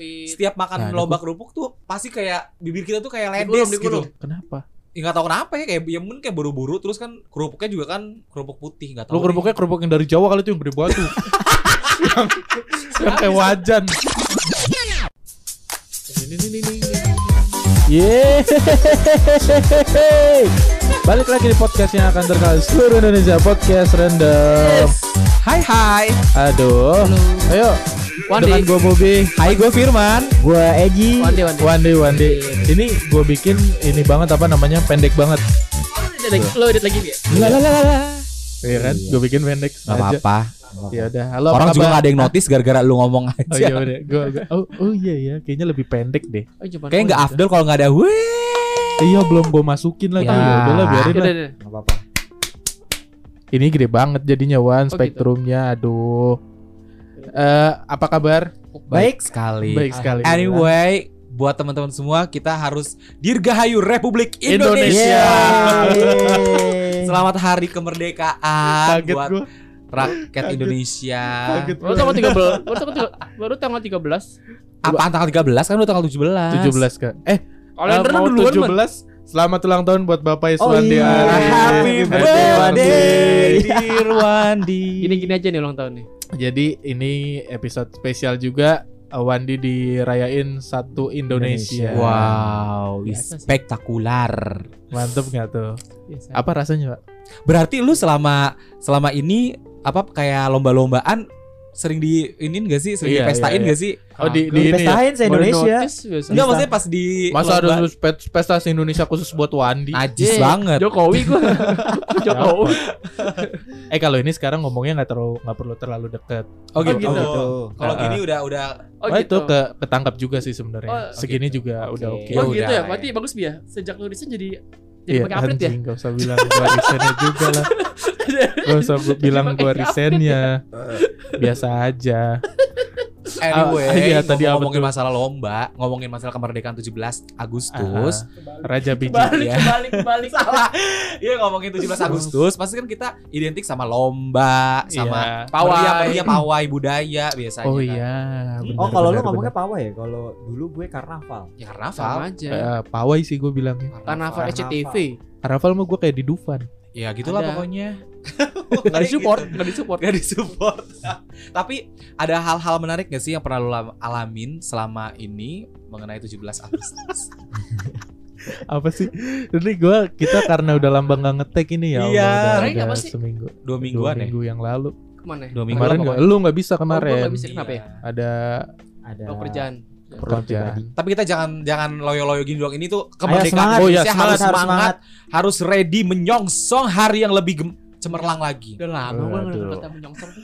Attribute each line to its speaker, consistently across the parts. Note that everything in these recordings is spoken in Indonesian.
Speaker 1: Pit.
Speaker 2: setiap makan
Speaker 3: Nah,
Speaker 2: lomba kerupuk tuh pasti kayak bibir kita tuh kayak ledes gitu.
Speaker 3: Kenapa?
Speaker 2: Ya nggak tahu kenapa ya kayak ya mungkin kayak buru-buru terus kan kerupuknya juga kan kerupuk putih nggak tahu.
Speaker 3: Lu kerupuknya kerupuk yang dari Jawa kali itu yang gede banget tuh. yang, yang kayak wajan. Ini nih nih. Yeay. Balik lagi di podcast yang akan terkenal seluruh Indonesia Podcast Random.
Speaker 2: Hai hai.
Speaker 3: Aduh. Ayo.
Speaker 1: Wandi.
Speaker 3: Dengan gue Bobby.
Speaker 2: Hai gue Firman.
Speaker 3: Gue Egi.
Speaker 1: Wandi, Wandi.
Speaker 3: Wandi Wandi. Ini gue bikin ini banget apa namanya pendek banget.
Speaker 1: Lo edit lagi, lo edit lagi ya?
Speaker 3: Iya kan? Gue bikin pendek.
Speaker 2: Gak apa-apa.
Speaker 3: Ya udah. Halo.
Speaker 2: Orang
Speaker 3: apa
Speaker 2: juga gak ada yang notice gara-gara lu ngomong
Speaker 3: Oh
Speaker 2: aja.
Speaker 3: iya udah. Gua, gua- oh, oh iya ya. Kayaknya lebih pendek deh.
Speaker 1: Oh,
Speaker 2: Kayaknya nggak afdol kalau nggak ada weh.
Speaker 3: Iya belum gue masukin lagi.
Speaker 2: Ya.
Speaker 3: Ya udahlah biarin lah.
Speaker 4: Gak apa-apa.
Speaker 3: Ini gede banget jadinya Wan
Speaker 1: gitu.
Speaker 3: spektrumnya. Aduh. Eh apa kabar?
Speaker 2: Baik sekali.
Speaker 3: Baik sekali.
Speaker 2: Anyway, buat teman-teman semua kita harus dirgahayu Republik Indonesia.
Speaker 3: Indonesia.
Speaker 2: Selamat Hari Kemerdekaan
Speaker 3: Kaget
Speaker 2: buat
Speaker 3: gue.
Speaker 2: rakyat Indonesia.
Speaker 3: Kaget
Speaker 1: Baru tanggal 13. Baru tanggal 13. Baru tanggal 13.
Speaker 2: Apaan tanggal 13 kan udah tanggal 17.
Speaker 3: 17 kak. Eh
Speaker 1: Kalender
Speaker 3: mau
Speaker 1: duluan, Man.
Speaker 3: 17. Selamat ulang tahun buat Bapak
Speaker 4: Oh
Speaker 3: Iswandi
Speaker 4: iya.
Speaker 3: Ari.
Speaker 2: Happy
Speaker 4: birthday, Wandi.
Speaker 2: dear Wandi.
Speaker 1: Gini-gini aja nih ulang tahun nih.
Speaker 3: Jadi ini episode spesial juga. Uh, Wandi dirayain satu Indonesia.
Speaker 4: Indonesia.
Speaker 2: Wow,
Speaker 1: Biasa sih.
Speaker 2: spektakular.
Speaker 3: Mantep nggak tuh?
Speaker 1: Biasa.
Speaker 3: Apa rasanya Pak?
Speaker 2: Berarti lu selama selama ini apa kayak lomba-lombaan sering di ini enggak sih? Sering
Speaker 3: Iya,
Speaker 2: dipestain
Speaker 3: iya, iya.
Speaker 2: enggak sih?
Speaker 3: Oh di, di ini ya?
Speaker 4: pestain se Indonesia.
Speaker 2: Enggak maksudnya pas di
Speaker 3: Masa ada
Speaker 2: lomba-
Speaker 3: pesta se Indonesia khusus buat Wandi?
Speaker 2: najis
Speaker 1: Iya,
Speaker 2: banget.
Speaker 1: Jokowi gua. Jokowi.
Speaker 3: Eh kalau ini sekarang ngomongnya nggak terlalu nggak perlu terlalu deket.
Speaker 2: Oh gitu.
Speaker 1: gitu.
Speaker 4: Oh, gitu.
Speaker 2: Kalau gini udah udah
Speaker 1: Oh,
Speaker 3: Oh,
Speaker 1: gitu.
Speaker 3: itu ke ketangkap juga sih sebenarnya.
Speaker 1: Oh,
Speaker 3: Segini
Speaker 2: gitu.
Speaker 3: juga
Speaker 4: Oke.
Speaker 3: udah oke.
Speaker 2: Ya
Speaker 1: Oh gitu
Speaker 2: udah,
Speaker 1: ya.
Speaker 2: ya.
Speaker 1: Berarti bagus Bi ya. Sejak lu desain jadi jadi
Speaker 3: Iya,
Speaker 1: pakai update ya.
Speaker 3: gak usah bilang gua resennya juga lah. Gak usah bilang gua resennya. Biasa aja.
Speaker 2: anyway,
Speaker 3: Ah, iya, tadi
Speaker 2: ngomongin masalah lomba, ngomongin masalah kemerdekaan 17 Agustus.
Speaker 3: Raja biji.
Speaker 1: Balik,
Speaker 2: Iya.
Speaker 1: balik, balik.
Speaker 2: Salah. Iya ngomongin 17 Agustus, pasti kan kita identik sama lomba, sama
Speaker 3: Iya.
Speaker 1: Pawai.
Speaker 2: meriah-meriah pawai budaya biasanya.
Speaker 3: Oh
Speaker 2: kan.
Speaker 3: iya. benar,
Speaker 4: Oh kalau lu ngomongnya pawai ya. Kalau dulu gue karnaval.
Speaker 2: Ya
Speaker 1: Sama
Speaker 2: karnaval.
Speaker 1: aja.
Speaker 3: Eh, pawai sih gue bilangnya.
Speaker 1: Karnaval
Speaker 4: Karnaval.
Speaker 1: SCTV.
Speaker 3: Karnaval mah gue kayak di Dufan.
Speaker 2: Ya gitulah
Speaker 1: Ada.
Speaker 2: pokoknya.
Speaker 1: Enggak disupport,
Speaker 2: Gitu.
Speaker 1: enggak disupport.
Speaker 2: Gak disupport. Tapi ada hal-hal menarik gak sih yang pernah lu lam- alamin selama ini mengenai 17 Agustus?
Speaker 3: Apa sih? Jadi gue kita karena udah lama gak ngetek ini ya.
Speaker 2: Iya.
Speaker 3: udah, udah
Speaker 1: apa sih?
Speaker 3: seminggu.
Speaker 2: Dua
Speaker 3: Dua
Speaker 2: mingguan ya?
Speaker 3: minggu yang lalu.
Speaker 1: Ke mana?
Speaker 2: Dua minggu
Speaker 3: Kemarin nggak,
Speaker 2: pokoknya.
Speaker 3: lu nggak bisa kemarin.
Speaker 1: nggak bisa. Kenapa ya?
Speaker 3: Ada
Speaker 4: Ada
Speaker 1: Oh, kerjaan.
Speaker 4: pribadi.
Speaker 2: Tapi kita jangan jangan loyo-loyo gini doang. Ini tuh
Speaker 4: Ayo
Speaker 2: kemerdekaan
Speaker 4: semangat.
Speaker 3: Oh iya,
Speaker 2: Indonesia
Speaker 3: semangat,
Speaker 2: harus
Speaker 4: harus
Speaker 2: semangat, harus ready menyongsong hari yang lebih gem- cemerlang lagi.
Speaker 1: Udah lama gua enggak
Speaker 3: Waduh.
Speaker 1: kata menyongsong.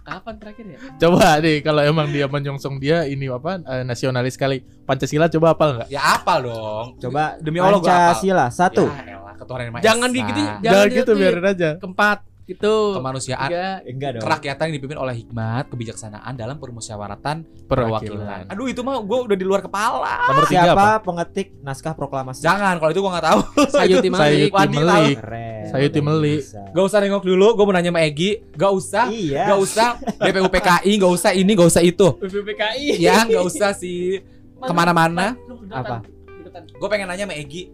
Speaker 1: Kapan terakhir ya?
Speaker 3: Coba nih kalau emang dia menyongsong dia ini apa eh, nasionalis sekali. Pancasila coba apa enggak?
Speaker 2: Ya apa dong?
Speaker 4: Coba
Speaker 2: Demi Allah.
Speaker 4: Pancasila satu.
Speaker 2: Ya elah, ketuhanan yang Maha
Speaker 1: Jangan
Speaker 2: Esa.
Speaker 1: digituin,
Speaker 3: Jangan,
Speaker 1: Jangan
Speaker 3: gitu biarin aja.
Speaker 1: Keempat gitu.
Speaker 2: Kemanusiaan.
Speaker 4: Eh, Enggak dong.
Speaker 2: kerakyatan yang dipimpin oleh hikmat, kebijaksanaan dalam permusyawaratan perwakilan.
Speaker 3: Perwakilan.
Speaker 2: Aduh itu mah gue udah di luar kepala.
Speaker 3: Nomor tiga apa?
Speaker 4: Siapa pengetik naskah proklamasi?
Speaker 2: Jangan, kalau itu gue nggak tahu.
Speaker 1: Sayuti Malik.
Speaker 3: Sayuti. Melik. Sayuti Meli.
Speaker 4: Bisa.
Speaker 2: Gak usah nengok dulu, gue mau nanya sama Egi. Gak usah,
Speaker 4: Iya.
Speaker 2: gak usah BPUPKI, gak usah ini, gak usah itu.
Speaker 1: BPPKI.
Speaker 2: Ya, gak usah sih. Ke mana-mana.
Speaker 4: Apa?
Speaker 2: Gue pengen nanya sama Egi.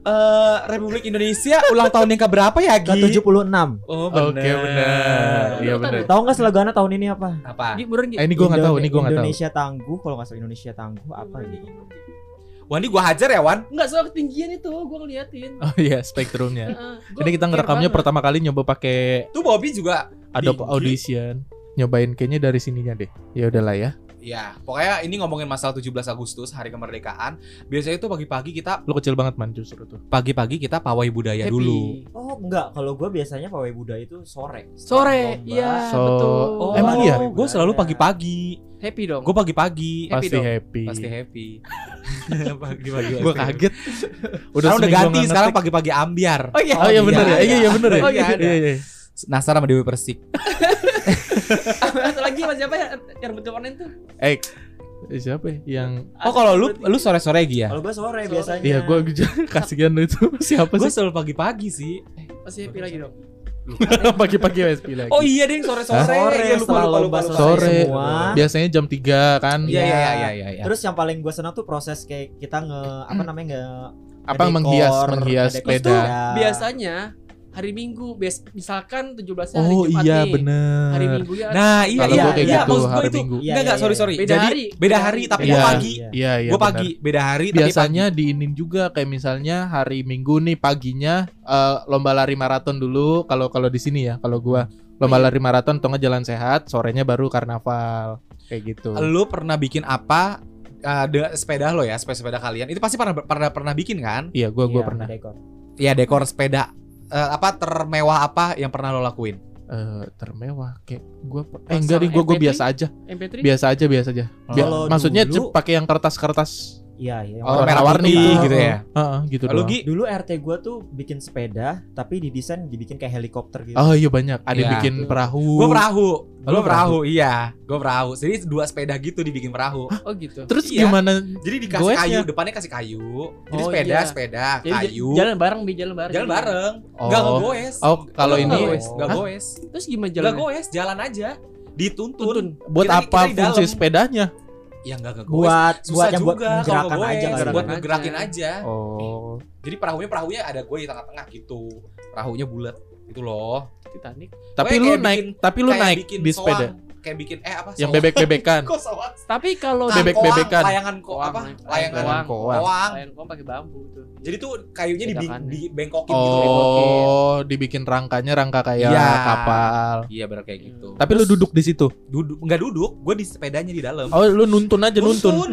Speaker 2: Eh Republik Indonesia ulang tahun yang keberapa ya,
Speaker 4: Ke
Speaker 2: Gi?
Speaker 4: 76.
Speaker 2: Oh,
Speaker 3: Oke benar. Iya benar.
Speaker 4: Tahu nggak slogannya tahun ini apa?
Speaker 2: Apa?
Speaker 1: Gi, beneran Gi.
Speaker 3: Eh, ini gua nggak tahu, ini gua nggak tahu.
Speaker 4: Indonesia tangguh, kalau nggak salah Indonesia tangguh apa gitu.
Speaker 2: Wandi gue hajar ya, Wan.
Speaker 1: Enggak soal ketinggian itu, gua ngeliatin.
Speaker 3: Oh iya, spektrumnya. Ini kita ngerekamnya pertama kali nyoba pakai
Speaker 2: Tuh Bobby juga.
Speaker 3: Adobe. Audition. Nyobain kayaknya dari sininya deh. Ya udahlah ya.
Speaker 2: Ya, pokoknya ini ngomongin masalah 17 Agustus, hari kemerdekaan. Biasanya itu pagi-pagi kita
Speaker 3: Lu kecil banget man justru tuh.
Speaker 2: pagi-pagi kita pawai budaya
Speaker 1: Happy.
Speaker 2: dulu.
Speaker 4: Oh enggak, kalau gue biasanya pawai budaya itu sore.
Speaker 1: Sore, iya
Speaker 3: So-
Speaker 1: betul.
Speaker 3: Oh, emang iya?
Speaker 2: Gue selalu pagi-pagi.
Speaker 1: Happy dong.
Speaker 2: Gue pagi-pagi.
Speaker 1: Happy
Speaker 3: Pasti
Speaker 1: dong.
Speaker 3: happy.
Speaker 2: Pasti happy. pagi-pagi.
Speaker 3: Gue kaget.
Speaker 2: Udah, udah ganti sekarang pagi-pagi ambiar.
Speaker 1: Oh iya.
Speaker 3: Oh iya bener ya. Iya iya bener ya.
Speaker 1: Oh, iya,
Speaker 3: iya iya.
Speaker 2: Nasar sama Dewi Persik.
Speaker 1: Satu lagi mas siapa ya yang betul online tuh?
Speaker 3: Eh siapa ya? yang
Speaker 2: Oh kalau lu lu sore-sore Gi ya?
Speaker 4: Kalau gue sore,
Speaker 1: Sore.
Speaker 4: biasanya.
Speaker 3: Iya gue kasihan lu itu siapa
Speaker 2: Gue
Speaker 3: sih?
Speaker 2: selalu pagi-pagi sih.
Speaker 1: Masih happy lagi dong.
Speaker 3: Pagi-pagi WSP lagi.
Speaker 2: Oh iya deh sore-sore.
Speaker 4: Sore
Speaker 2: Iya, lupa,
Speaker 4: setelah
Speaker 2: lupa, lupa, lupa.
Speaker 3: Sore.
Speaker 4: semua.
Speaker 3: Biasanya jam 3 kan.
Speaker 2: Iya iya
Speaker 4: Iya.
Speaker 2: iya iya. iya.
Speaker 4: Terus yang paling gue senang tuh proses kayak kita nge apa namanya nge
Speaker 3: Apa menghias menghias sepeda.
Speaker 1: Biasanya hari Minggu, bias, misalkan 17 hari
Speaker 3: Oh
Speaker 1: Jumat
Speaker 3: iya
Speaker 1: nih.
Speaker 3: bener.
Speaker 1: Hari Minggunya
Speaker 2: Nah, iya
Speaker 3: Kalau
Speaker 2: iya. iya,
Speaker 3: gitu,
Speaker 2: maksud gua
Speaker 3: hari
Speaker 2: itu.
Speaker 3: Minggu.
Speaker 4: Iya,
Speaker 2: Enggak enggak,
Speaker 4: iya,
Speaker 2: sorry
Speaker 4: iya.
Speaker 2: sorry.
Speaker 1: Beda
Speaker 2: Jadi
Speaker 1: hari.
Speaker 2: beda hari tapi
Speaker 3: Iya.
Speaker 2: gua pagi.
Speaker 4: Iya.
Speaker 3: Iya iya.
Speaker 2: Gua
Speaker 3: bener.
Speaker 2: pagi, beda hari tapi
Speaker 3: Biasanya diinin juga kayak misalnya hari Minggu nih paginya eh, lomba lari maraton dulu kalau kalau di sini ya kalau gua lomba
Speaker 1: iya.
Speaker 3: lari maraton atau nggak jalan sehat sorenya baru karnaval kayak gitu.
Speaker 2: pagi. Lu pernah bikin apa eh, dengan sepeda lo ya, sepeda sepeda kalian? Itu pasti pernah pernah pernah bikin kan?
Speaker 3: Iya gua gua
Speaker 4: Iya,
Speaker 3: pernah
Speaker 4: ngedekor.
Speaker 2: Iya, dekor sepeda. Eh, apa termewah apa yang pernah lo lakuin?
Speaker 3: eh, termewah kayak gua per- eh enggak nih gua gua
Speaker 1: MP3?
Speaker 3: biasa aja
Speaker 1: MP3
Speaker 3: biasa aja biasa aja. Bia- maksudnya
Speaker 4: dulu-
Speaker 3: pakai yang kertas-kertas
Speaker 4: Iya, iya.
Speaker 2: Oh, merah
Speaker 3: warna-warni
Speaker 2: putih gitu ya.
Speaker 3: Heeh, gitu
Speaker 2: Lu
Speaker 3: doang.
Speaker 2: Gi?
Speaker 4: Dulu RT gua tuh bikin sepeda tapi didesain dibikin kayak helikopter gitu.
Speaker 3: Oh iya banyak. Ada yang
Speaker 2: Iya.
Speaker 3: bikin perahu.
Speaker 2: Gua perahu.
Speaker 3: Lu
Speaker 2: perahu, iya. Gua perahu. Jadi dua sepeda gitu dibikin perahu.
Speaker 1: Oh gitu.
Speaker 3: Terus
Speaker 2: Iya.
Speaker 3: gimana?
Speaker 2: Jadi dikasih
Speaker 3: Goesnya?
Speaker 2: kayu, depannya kasih kayu. Jadi
Speaker 1: Oh,
Speaker 2: sepeda,
Speaker 1: iya.
Speaker 2: sepeda,
Speaker 1: Jadi
Speaker 2: kayu.
Speaker 1: jalan bareng, bi jalan bareng.
Speaker 2: Jalan bareng.
Speaker 3: Oh.
Speaker 2: Enggak ngegoes.
Speaker 3: Oh, kalau
Speaker 2: Nggak
Speaker 3: ini
Speaker 2: goes,
Speaker 4: Oh.
Speaker 2: nggak
Speaker 3: Hah?
Speaker 2: goes.
Speaker 1: Terus gimana jalan?
Speaker 2: goes, jalan aja. Dituntun.
Speaker 1: Tuntun.
Speaker 3: buat
Speaker 2: Kita-
Speaker 3: apa
Speaker 2: kita
Speaker 3: fungsi sepedanya?
Speaker 2: Ya enggak ngegoes.
Speaker 4: Buat buat
Speaker 2: Susah
Speaker 4: yang buat
Speaker 2: juga kalau
Speaker 4: gerakan
Speaker 2: ngegoes,
Speaker 4: aja kali.
Speaker 2: buat ngegerakin aja.
Speaker 3: Oh.
Speaker 2: Jadi perahunya perahunya ada gue di tengah-tengah gitu. Perahunya bulat gitu loh.
Speaker 1: Titanic.
Speaker 3: Tapi lu
Speaker 2: bikin-
Speaker 3: naik, tapi lu naik
Speaker 2: bikin
Speaker 3: di
Speaker 2: soang. Kayak bikin eh apa?
Speaker 3: Yang.
Speaker 2: Kok soang?
Speaker 1: Tapi kalau
Speaker 2: Kan
Speaker 3: Bebek-bebekan.
Speaker 2: koang, Layangan kok
Speaker 1: Koang,
Speaker 2: apa?
Speaker 1: layangan
Speaker 2: Layangan
Speaker 3: koang.
Speaker 2: koang.
Speaker 1: Layan kok pakai bambu tuh.
Speaker 2: Jadi tuh kayunya di, di bengkokin gitu.
Speaker 3: Oh, dibikin rangkanya rangka kayak
Speaker 2: Iya.
Speaker 3: kapal.
Speaker 2: Iya benar kayak gitu.
Speaker 3: Tapi lu duduk di situ.
Speaker 2: duduk enggak duduk, gue di sepedanya di dalam.
Speaker 3: Oh, lu nuntun aja nuntun.
Speaker 2: Nuntun.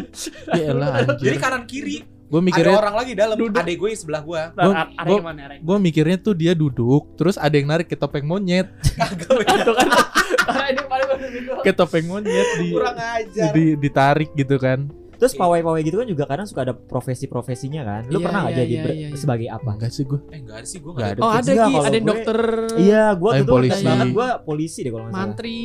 Speaker 3: Ya elah
Speaker 2: Jadi kanan kiri
Speaker 3: Gue
Speaker 2: ada
Speaker 3: mikirnya
Speaker 2: orang lagi dalam.
Speaker 1: Duduk.
Speaker 2: Adek gue sebelah gue.
Speaker 3: Gue mikirnya tuh dia duduk, terus ada yang narik ke topeng monyet,
Speaker 1: Itu kan arah ini paling bagus itu.
Speaker 3: ke topeng monyet di,
Speaker 2: Kurang ajar.
Speaker 3: di ditarik gitu kan.
Speaker 4: Terus pawai-pawai gitu kan juga kadang suka ada profesi-profesinya kan. Lu
Speaker 1: Iya,
Speaker 4: pernah nggak
Speaker 1: iya,
Speaker 4: jadi
Speaker 1: iya,
Speaker 4: ber-
Speaker 1: iya, iya.
Speaker 4: sebagai apa?
Speaker 3: Enggak sih gue.
Speaker 2: Eh enggak ada sih gue
Speaker 3: Nggak
Speaker 2: enggak
Speaker 3: ada.
Speaker 1: Oh ada
Speaker 4: Enggak,
Speaker 1: Ki,
Speaker 4: kalau
Speaker 1: ada yang
Speaker 4: gue-
Speaker 1: dokter.
Speaker 4: Iya, gua
Speaker 3: Lain
Speaker 4: tuh
Speaker 3: polisi.
Speaker 4: banget gua polisi deh kalau nggak salah.
Speaker 1: Mantri.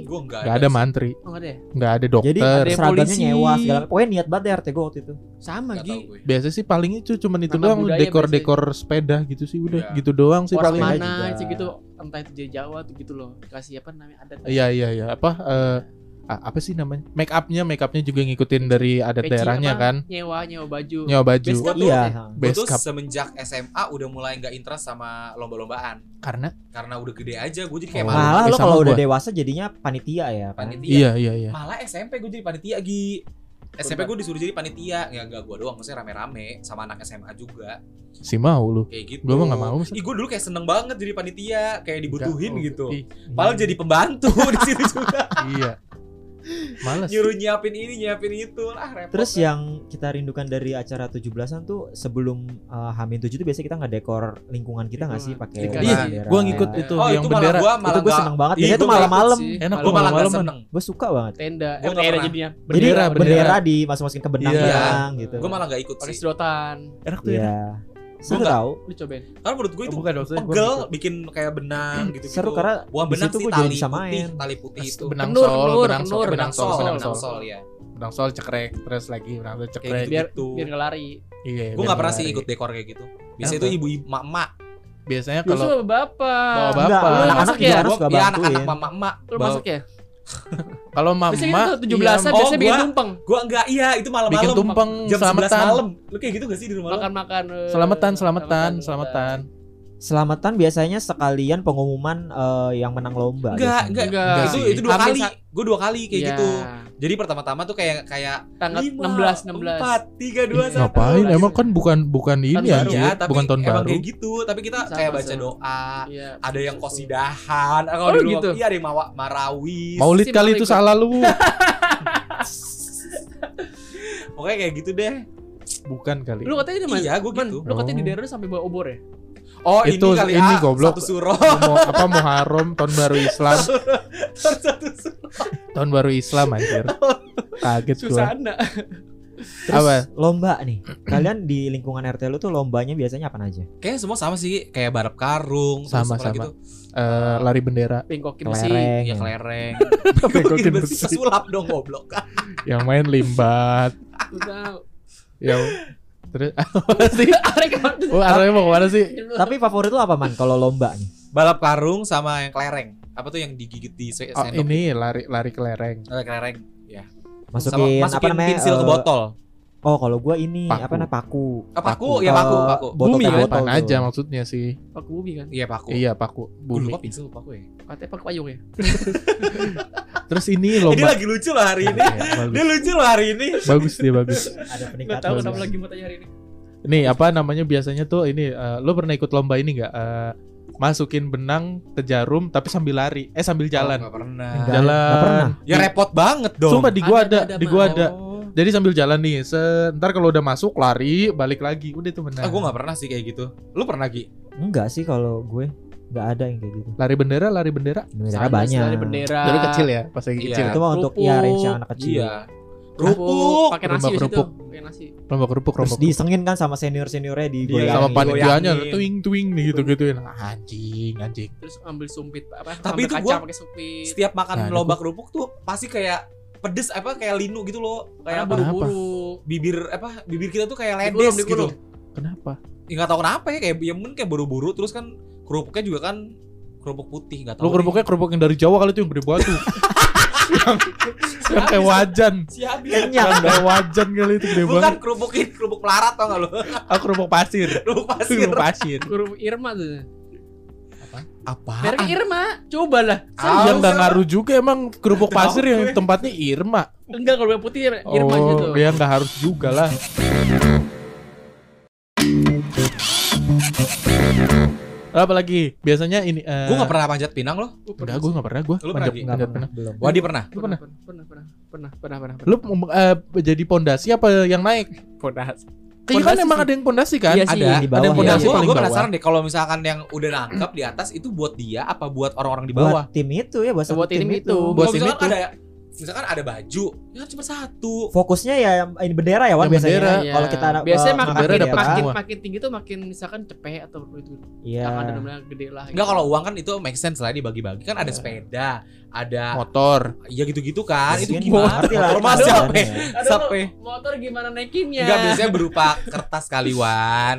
Speaker 2: Gue enggak
Speaker 3: Enggak ada mantri,
Speaker 1: Oh enggak ada ya?
Speaker 3: enggak ada dokter.
Speaker 4: Jadi
Speaker 1: Ada
Speaker 4: seragamnya nyewa segala. Pokoknya niat banget deh RT gua waktu itu.
Speaker 1: Sama
Speaker 2: Enggak
Speaker 1: Gi.
Speaker 2: gue.
Speaker 3: Biasa sih paling itu cuman itu doang dekor-dekor sepeda gitu sih udah
Speaker 2: Iya.
Speaker 3: gitu doang sih paling.
Speaker 1: mana aja gitu entah itu dari Jawa tuh gitu loh. Kasih apa namanya adat.
Speaker 3: Iya iya iya apa eh, apa sih namanya? Make upnya make upnya juga ngikutin dari adat
Speaker 1: Peci
Speaker 3: daerahnya
Speaker 1: apa?
Speaker 3: kan.
Speaker 1: Nyewa nyewa baju.
Speaker 3: Nyawa baju.
Speaker 1: Base cap tuh
Speaker 4: Iya.
Speaker 2: Gue
Speaker 3: Base cup.
Speaker 2: semenjak SMA udah mulai nggak interest sama lomba-lombaan.
Speaker 3: Karena
Speaker 2: Karena udah gede aja gue jadi kayak
Speaker 3: Oh.
Speaker 2: malu.
Speaker 4: Malah
Speaker 3: eh,
Speaker 4: lo
Speaker 3: sama
Speaker 4: kalau udah dewasa jadinya panitia ya. kan?
Speaker 2: Panitia.
Speaker 3: iya iya iya.
Speaker 2: Malah SMP gue jadi panitia Gi. SMP gue disuruh jadi panitia. Ya enggak gue doang, maksudnya rame-rame sama anak SMA juga.
Speaker 3: Si mau lu.
Speaker 2: Kayak gitu.
Speaker 3: Gua mah nggak mau.
Speaker 2: Ih, gue dulu kayak seneng banget jadi panitia, kayak dibutuhin
Speaker 3: Enggak, oh,
Speaker 2: gitu. Padahal jadi pembantu di situ juga.
Speaker 3: iya. Males.
Speaker 2: Nyuruh nyiapin ini, nyiapin itu. Ah, repot.
Speaker 4: Terus
Speaker 2: kan.
Speaker 4: yang kita rindukan dari acara 17-an tuh sebelum uh, Hamin 7 tuh biasanya kita ngedekor lingkungan kita nggak sih pakai
Speaker 1: Lingkungan.
Speaker 3: Iya, gua ngikut itu
Speaker 2: Oh,
Speaker 3: yang
Speaker 2: itu malah
Speaker 3: bendera.
Speaker 2: gua malah
Speaker 4: Itu
Speaker 2: nggak-
Speaker 4: seneng banget. Biasanya itu
Speaker 2: gua nggak
Speaker 4: malam-malam.
Speaker 3: Enak
Speaker 2: malah nggak
Speaker 3: malam-malaman.
Speaker 2: seneng.
Speaker 4: Gue suka banget.
Speaker 1: Tenda.
Speaker 2: Gua
Speaker 1: Eh,
Speaker 2: nggak
Speaker 1: tenda jadinya.
Speaker 3: Bendera, bendera.
Speaker 4: bendera dimasuk-masukin ke benang
Speaker 3: Iya.
Speaker 4: gitu.
Speaker 2: Gue malah nggak ikut
Speaker 1: Pakai
Speaker 2: sih.
Speaker 1: sedotan.
Speaker 3: Enak tuh ya.
Speaker 4: Seru tau.
Speaker 1: Lu cobain.
Speaker 2: Karena menurut gue itu
Speaker 3: Bukan
Speaker 2: pegel,
Speaker 3: gitu.
Speaker 2: bikin kayak benang gitu gitu.
Speaker 4: Seru karena
Speaker 2: Buah benang sih tali
Speaker 4: bisa
Speaker 2: putih, tali putih itu.
Speaker 3: Benang
Speaker 1: Kenur,
Speaker 3: sol,
Speaker 1: kenur,
Speaker 3: benang sol, benang sol,
Speaker 2: sol,
Speaker 3: benang
Speaker 2: benang
Speaker 3: sol.
Speaker 2: sol ya.
Speaker 3: Benang sol cekrek terus lagi benang sol cekrek.
Speaker 1: Biar
Speaker 2: gitu.
Speaker 1: biar nggak lari.
Speaker 3: Iya.
Speaker 2: Gue
Speaker 3: biar
Speaker 2: nggak pernah sih ikut dekor kayak gitu. Biasanya itu ibu-ibu emak-emak.
Speaker 3: Biasanya kalau
Speaker 1: bapak.
Speaker 3: Bawa bapak.
Speaker 4: Anak-anak
Speaker 1: ya?
Speaker 2: Iya
Speaker 4: bantuin.
Speaker 2: anak-anak mama-emak.
Speaker 1: Lu masuk ya?
Speaker 3: kalau mama
Speaker 1: Biasanya kita 17-an
Speaker 3: iya,
Speaker 2: Oh,
Speaker 1: biasanya bikin
Speaker 2: gua-
Speaker 1: tumpeng.
Speaker 2: Gue enggak, iya itu
Speaker 3: bikin
Speaker 2: malam-malam.
Speaker 3: tumpeng
Speaker 2: Jam 11
Speaker 3: selamatan.
Speaker 2: malam. Lu kayak gitu gak sih di rumah?
Speaker 1: Makan-makan. eh,
Speaker 3: Selamatan, selamatan, selamatan.
Speaker 4: Selamatan biasanya sekalian pengumuman eh, yang menang lomba.
Speaker 2: Enggak, enggak.
Speaker 1: Enggak
Speaker 2: Itu itu dua
Speaker 1: Hamin
Speaker 2: kali. Gue dua kali kayak
Speaker 1: Iya.
Speaker 2: gitu. Jadi pertama-tama tuh kayak kayak
Speaker 1: Tanggal
Speaker 2: lima,
Speaker 1: 16 16.
Speaker 2: empat, tiga, dua,
Speaker 1: Iya.
Speaker 2: satu.
Speaker 3: Ngapain? Emang kan bukan bukan ini
Speaker 1: baru.
Speaker 3: anjir,
Speaker 2: Iya, tapi
Speaker 3: bukan tahun
Speaker 2: emang
Speaker 3: baru.
Speaker 2: kayak gitu. Tapi kita
Speaker 1: Sama,
Speaker 2: kayak baca
Speaker 1: sama.
Speaker 2: doa.
Speaker 1: Iya.
Speaker 2: Ada yang kosidahan. Ah,
Speaker 1: Oh,
Speaker 2: Kalau di rumah,
Speaker 1: gitu?
Speaker 2: iya ada yang mawa- marawis.
Speaker 3: Maulid
Speaker 1: Sih,
Speaker 3: kali itu
Speaker 1: ikut.
Speaker 3: salah lu.
Speaker 2: Pokoknya kayak gitu deh.
Speaker 3: bukan kali.
Speaker 1: Lu katanya di mana?
Speaker 2: Iya, gua
Speaker 1: Man,
Speaker 2: gitu.
Speaker 1: Lu katanya di
Speaker 3: Oh.
Speaker 1: daerah sampai bawa obor ya?
Speaker 2: Oh,
Speaker 3: Itu-
Speaker 2: ini kali
Speaker 3: ini
Speaker 2: ah,
Speaker 3: goblok.
Speaker 2: Satu surah.
Speaker 3: mau apa Muharram tahun baru Islam
Speaker 2: satu surah.
Speaker 3: tahun baru Islam anjir kaget gua
Speaker 1: Susana.
Speaker 4: Terus
Speaker 3: Apa?
Speaker 4: lomba nih. Kalian di lingkungan RT lu tuh lombanya biasanya apa aja?
Speaker 2: Kayaknya semua sama sih, kayak balap karung, terus
Speaker 3: Sama, sama.
Speaker 2: tuh?
Speaker 3: Eh, lari bendera
Speaker 1: Bengkokin besi.
Speaker 4: Kelereng.
Speaker 2: Ya kelereng.
Speaker 3: Bengkokin
Speaker 2: Besi
Speaker 3: besi.
Speaker 2: sulap dong goblok.
Speaker 3: yang main limbat yang terus apa sih oh arahnya mau ke mana sih
Speaker 4: Tapi favorit lu apa man kalau lomba nih?
Speaker 2: balap karung sama yang kelereng. Apa tuh yang digigit di
Speaker 3: Oh,
Speaker 2: sendok?
Speaker 3: ini lari lari kelereng.
Speaker 2: Eh, kelereng. Ya.
Speaker 4: Masukin,
Speaker 2: sama
Speaker 4: apa
Speaker 2: masukin
Speaker 4: namanya?
Speaker 2: pensil ke
Speaker 4: eh,
Speaker 2: botol.
Speaker 4: Oh, kalau gua ini
Speaker 3: Paku.
Speaker 4: apa namanya paku.
Speaker 2: Ah, paku, ya paku,
Speaker 4: Eh,
Speaker 2: paku.
Speaker 4: Botol
Speaker 1: Bumi kan?
Speaker 4: botol
Speaker 3: Apaan
Speaker 4: tuh.
Speaker 3: aja maksudnya sih?
Speaker 1: Paku bumi kan.
Speaker 2: Iya paku.
Speaker 3: Iya paku
Speaker 2: Gue
Speaker 3: bumi.
Speaker 2: lupa pensil paku ya.
Speaker 1: Katanya paku payung ya.
Speaker 3: Terus ini lomba.
Speaker 2: lagi lucu loh hari ini.
Speaker 3: Iya,
Speaker 2: dia lucu loh hari ini.
Speaker 3: bagus dia bagus.
Speaker 4: Ada
Speaker 1: Enggak
Speaker 4: peningkatan.
Speaker 1: tahu kenapa lagi mau tanya hari ini.
Speaker 3: Nih apa namanya biasanya tuh ini eh, lo pernah ikut lomba ini nggak? Eh, masukin benang ke jarum tapi sambil lari, eh sambil jalan.
Speaker 2: Oh, nggak pernah.
Speaker 4: Enggak.
Speaker 3: jalan.
Speaker 4: nggak pernah.
Speaker 2: Ya repot banget dong.
Speaker 3: Sumpah di gua
Speaker 1: Ada,
Speaker 3: ada,
Speaker 1: ada,
Speaker 3: di
Speaker 1: ada,
Speaker 3: gua
Speaker 1: Bang.
Speaker 3: ada. Jadi sambil jalan nih, sebentar kalau udah masuk lari, balik lagi. Udah itu benar.
Speaker 2: Ah, gue gak pernah sih kayak gitu. Lu pernah Gi?
Speaker 4: Enggak sih kalau gue enggak ada yang kayak gitu.
Speaker 3: Lari bendera, lari bendera.
Speaker 4: Bendera
Speaker 1: Sama
Speaker 4: banyak.
Speaker 1: sekali bendera.
Speaker 3: Dulu kecil ya, pas lagi
Speaker 2: Iya.
Speaker 3: kecil.
Speaker 4: Itu mah untuk ya range yang anak kecil.
Speaker 2: Iya.
Speaker 1: Kerupuk, pakai nasi
Speaker 3: Kerupuk.
Speaker 1: Pakai nasi.
Speaker 3: Lomba kerupuk,
Speaker 4: Terus
Speaker 3: lomba kerupuk.
Speaker 4: disengin kan sama senior-seniornya di
Speaker 2: Iya,
Speaker 3: sama
Speaker 2: Goyangin,
Speaker 3: panitianya twing twing nih gitu gituin anjing anjing
Speaker 1: Terus ambil sumpit apa?
Speaker 2: Tapi
Speaker 1: ambil
Speaker 2: itu
Speaker 1: kaca
Speaker 2: gua-
Speaker 1: pakai sumpit.
Speaker 2: Setiap makan
Speaker 3: Nah,
Speaker 2: lomba kerupuk tuh pasti kayak pedes apa kayak linu gitu loh. Kayak apa?
Speaker 1: buru-buru.
Speaker 2: Bibir apa? Bibir kita tuh kayak ledes gitu.
Speaker 3: kenapa
Speaker 2: Ya enggak tahu kenapa ya kayak ya mungkin kayak buru-buru terus kan kerupuknya juga kan kerupuk putih enggak tahu.
Speaker 3: lo kerupuknya kerupuk yang dari Jawa kali itu yang gede batu yang, yang kayak wajan
Speaker 2: si.
Speaker 4: Kenyang
Speaker 3: yang kayak wajan kali itu gede
Speaker 2: Bukan
Speaker 3: banget
Speaker 2: kerupuk ini kerupuk melarat tau gak lu?
Speaker 3: aku kerupuk pasir
Speaker 2: Kerupuk pasir.
Speaker 3: kerupuk pasir
Speaker 1: Kerupuk Irma tuh.
Speaker 2: Apa?
Speaker 1: Merek Irma. Coba lah.
Speaker 2: Ah,
Speaker 3: yang nggak ngaruh juga emang kerupuk pasir yang tempatnya Irma
Speaker 1: Enggak kalau yang putih Irma
Speaker 3: oh
Speaker 1: gitu.
Speaker 3: ya nggak harus juga lah apa lagi biasanya ini eh,
Speaker 2: Gue gak pernah panjat pinang loh.
Speaker 3: enggak gue nggak pernah gue
Speaker 2: Lu pernah,
Speaker 3: panjat
Speaker 4: pernah,
Speaker 3: pinang
Speaker 4: belum.
Speaker 2: Wadi pernah?
Speaker 3: Lu pernah?
Speaker 1: Pernah, pernah, pernah, pernah, pernah, pernah.
Speaker 3: lu eh, jadi pondasi apa yang naik
Speaker 1: Pondasi.
Speaker 3: Kayaknya kan emang
Speaker 1: sih.
Speaker 3: ada yang pondasi kan
Speaker 1: Iya sih,
Speaker 2: Ada.
Speaker 4: di bawah
Speaker 3: ada yang
Speaker 4: ya.
Speaker 3: pondasi
Speaker 2: gue
Speaker 3: paling bawah.
Speaker 2: penasaran deh kalau misalkan yang udah nangkep di atas itu buat dia apa buat orang-orang di bawah?
Speaker 4: Buat tim itu ya, buat,
Speaker 1: Buat tim itu.
Speaker 3: Buat
Speaker 2: Kalau
Speaker 3: tim itu.
Speaker 2: ada misalkan ada baju, ya kan cuma satu.
Speaker 4: Fokusnya ya ini bendera ya, Wan
Speaker 3: Yang
Speaker 4: biasanya.
Speaker 3: bendera.
Speaker 1: Iya.
Speaker 4: Kalau kita ada
Speaker 1: biasanya
Speaker 4: eh,
Speaker 1: makin,
Speaker 3: bendera
Speaker 1: makin,
Speaker 3: dapat
Speaker 1: makin,
Speaker 3: semua.
Speaker 1: makin tinggi tuh makin misalkan cepet atau itu.
Speaker 4: Iya.
Speaker 1: Tangan benar-benar gede lah.
Speaker 2: Enggak kalau uang kan itu make sense lah dibagi-bagi kan ada sepeda, ada
Speaker 3: motor
Speaker 2: ya gitu-gitu kan. itu gimana? Motor mas
Speaker 4: ada
Speaker 2: siapa?
Speaker 4: jalannya.
Speaker 1: Aduh,
Speaker 2: Sampai
Speaker 1: motor gimana naikinnya?
Speaker 2: enggak biasanya berupa kertas kaliwan.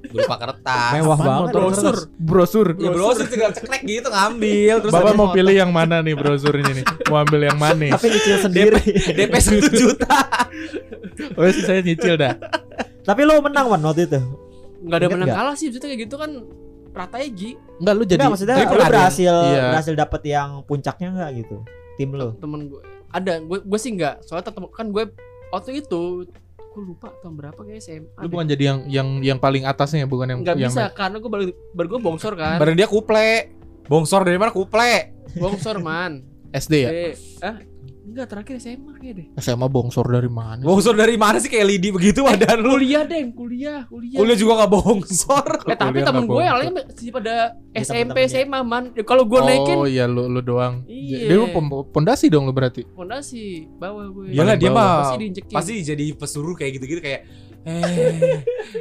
Speaker 2: Berupa kertas.
Speaker 4: Mewah
Speaker 3: Apaan
Speaker 4: banget.
Speaker 1: brosur.
Speaker 3: brosur
Speaker 2: Ya brosur tinggal ceklek gitu ngambil terus
Speaker 3: Bapak mau
Speaker 2: motor.
Speaker 3: pilih yang mana nih brosur ini nih? Mau ambil yang mana?
Speaker 4: Tapi nyicil sendiri.
Speaker 2: DP 1 juta.
Speaker 3: Oh sih saya nyicil dah.
Speaker 4: Tapi lu menang Wan waktu itu.
Speaker 1: Enggak ada
Speaker 4: Ingat
Speaker 1: menang
Speaker 4: nggak?
Speaker 1: kalah sih, maksudnya kayak gitu kan ratanya Gi
Speaker 3: Enggak lu jadi
Speaker 4: Enggak maksudnya
Speaker 3: tapi
Speaker 4: lu berhasil
Speaker 3: Iya.
Speaker 4: berhasil dapet yang puncaknya enggak gitu. Tim lu.
Speaker 1: temen gue ada gue gue sih enggak soalnya tetep kan gue waktu itu gue lupa tahun berapa kayak SMA
Speaker 3: Lu bukan jadi yang yang yang paling atasnya bukan yang
Speaker 1: nggak
Speaker 3: yang
Speaker 1: bisa karena gue baru baru gue bongsor kan
Speaker 2: Bareng dia kuple. Bongsor dari mana kuple?
Speaker 1: bongsor man
Speaker 3: SD ya?
Speaker 1: Eh, ah enggak terakhir SMA kayak deh
Speaker 3: SMA bongsor dari mana?
Speaker 2: Bongsor dari mana sih kayak lidi begitu badan lu?
Speaker 1: kuliah deh kuliah kuliah
Speaker 2: Kuliah juga gak bongsor.
Speaker 1: eh tapi
Speaker 3: Kuliah
Speaker 1: temen gue lain sih pada
Speaker 4: Ya,
Speaker 1: SMP. SMA man Ya, kalau gue naikin
Speaker 3: Oh iya lu lu doang.
Speaker 1: Iya.
Speaker 3: Dia lu pondasi dong lu berarti.
Speaker 1: fondasi bawah gue
Speaker 2: Iyalah dia mah
Speaker 1: pasti diinjekin
Speaker 2: pasti jadi pesuruh kayak gitu-gitu kayak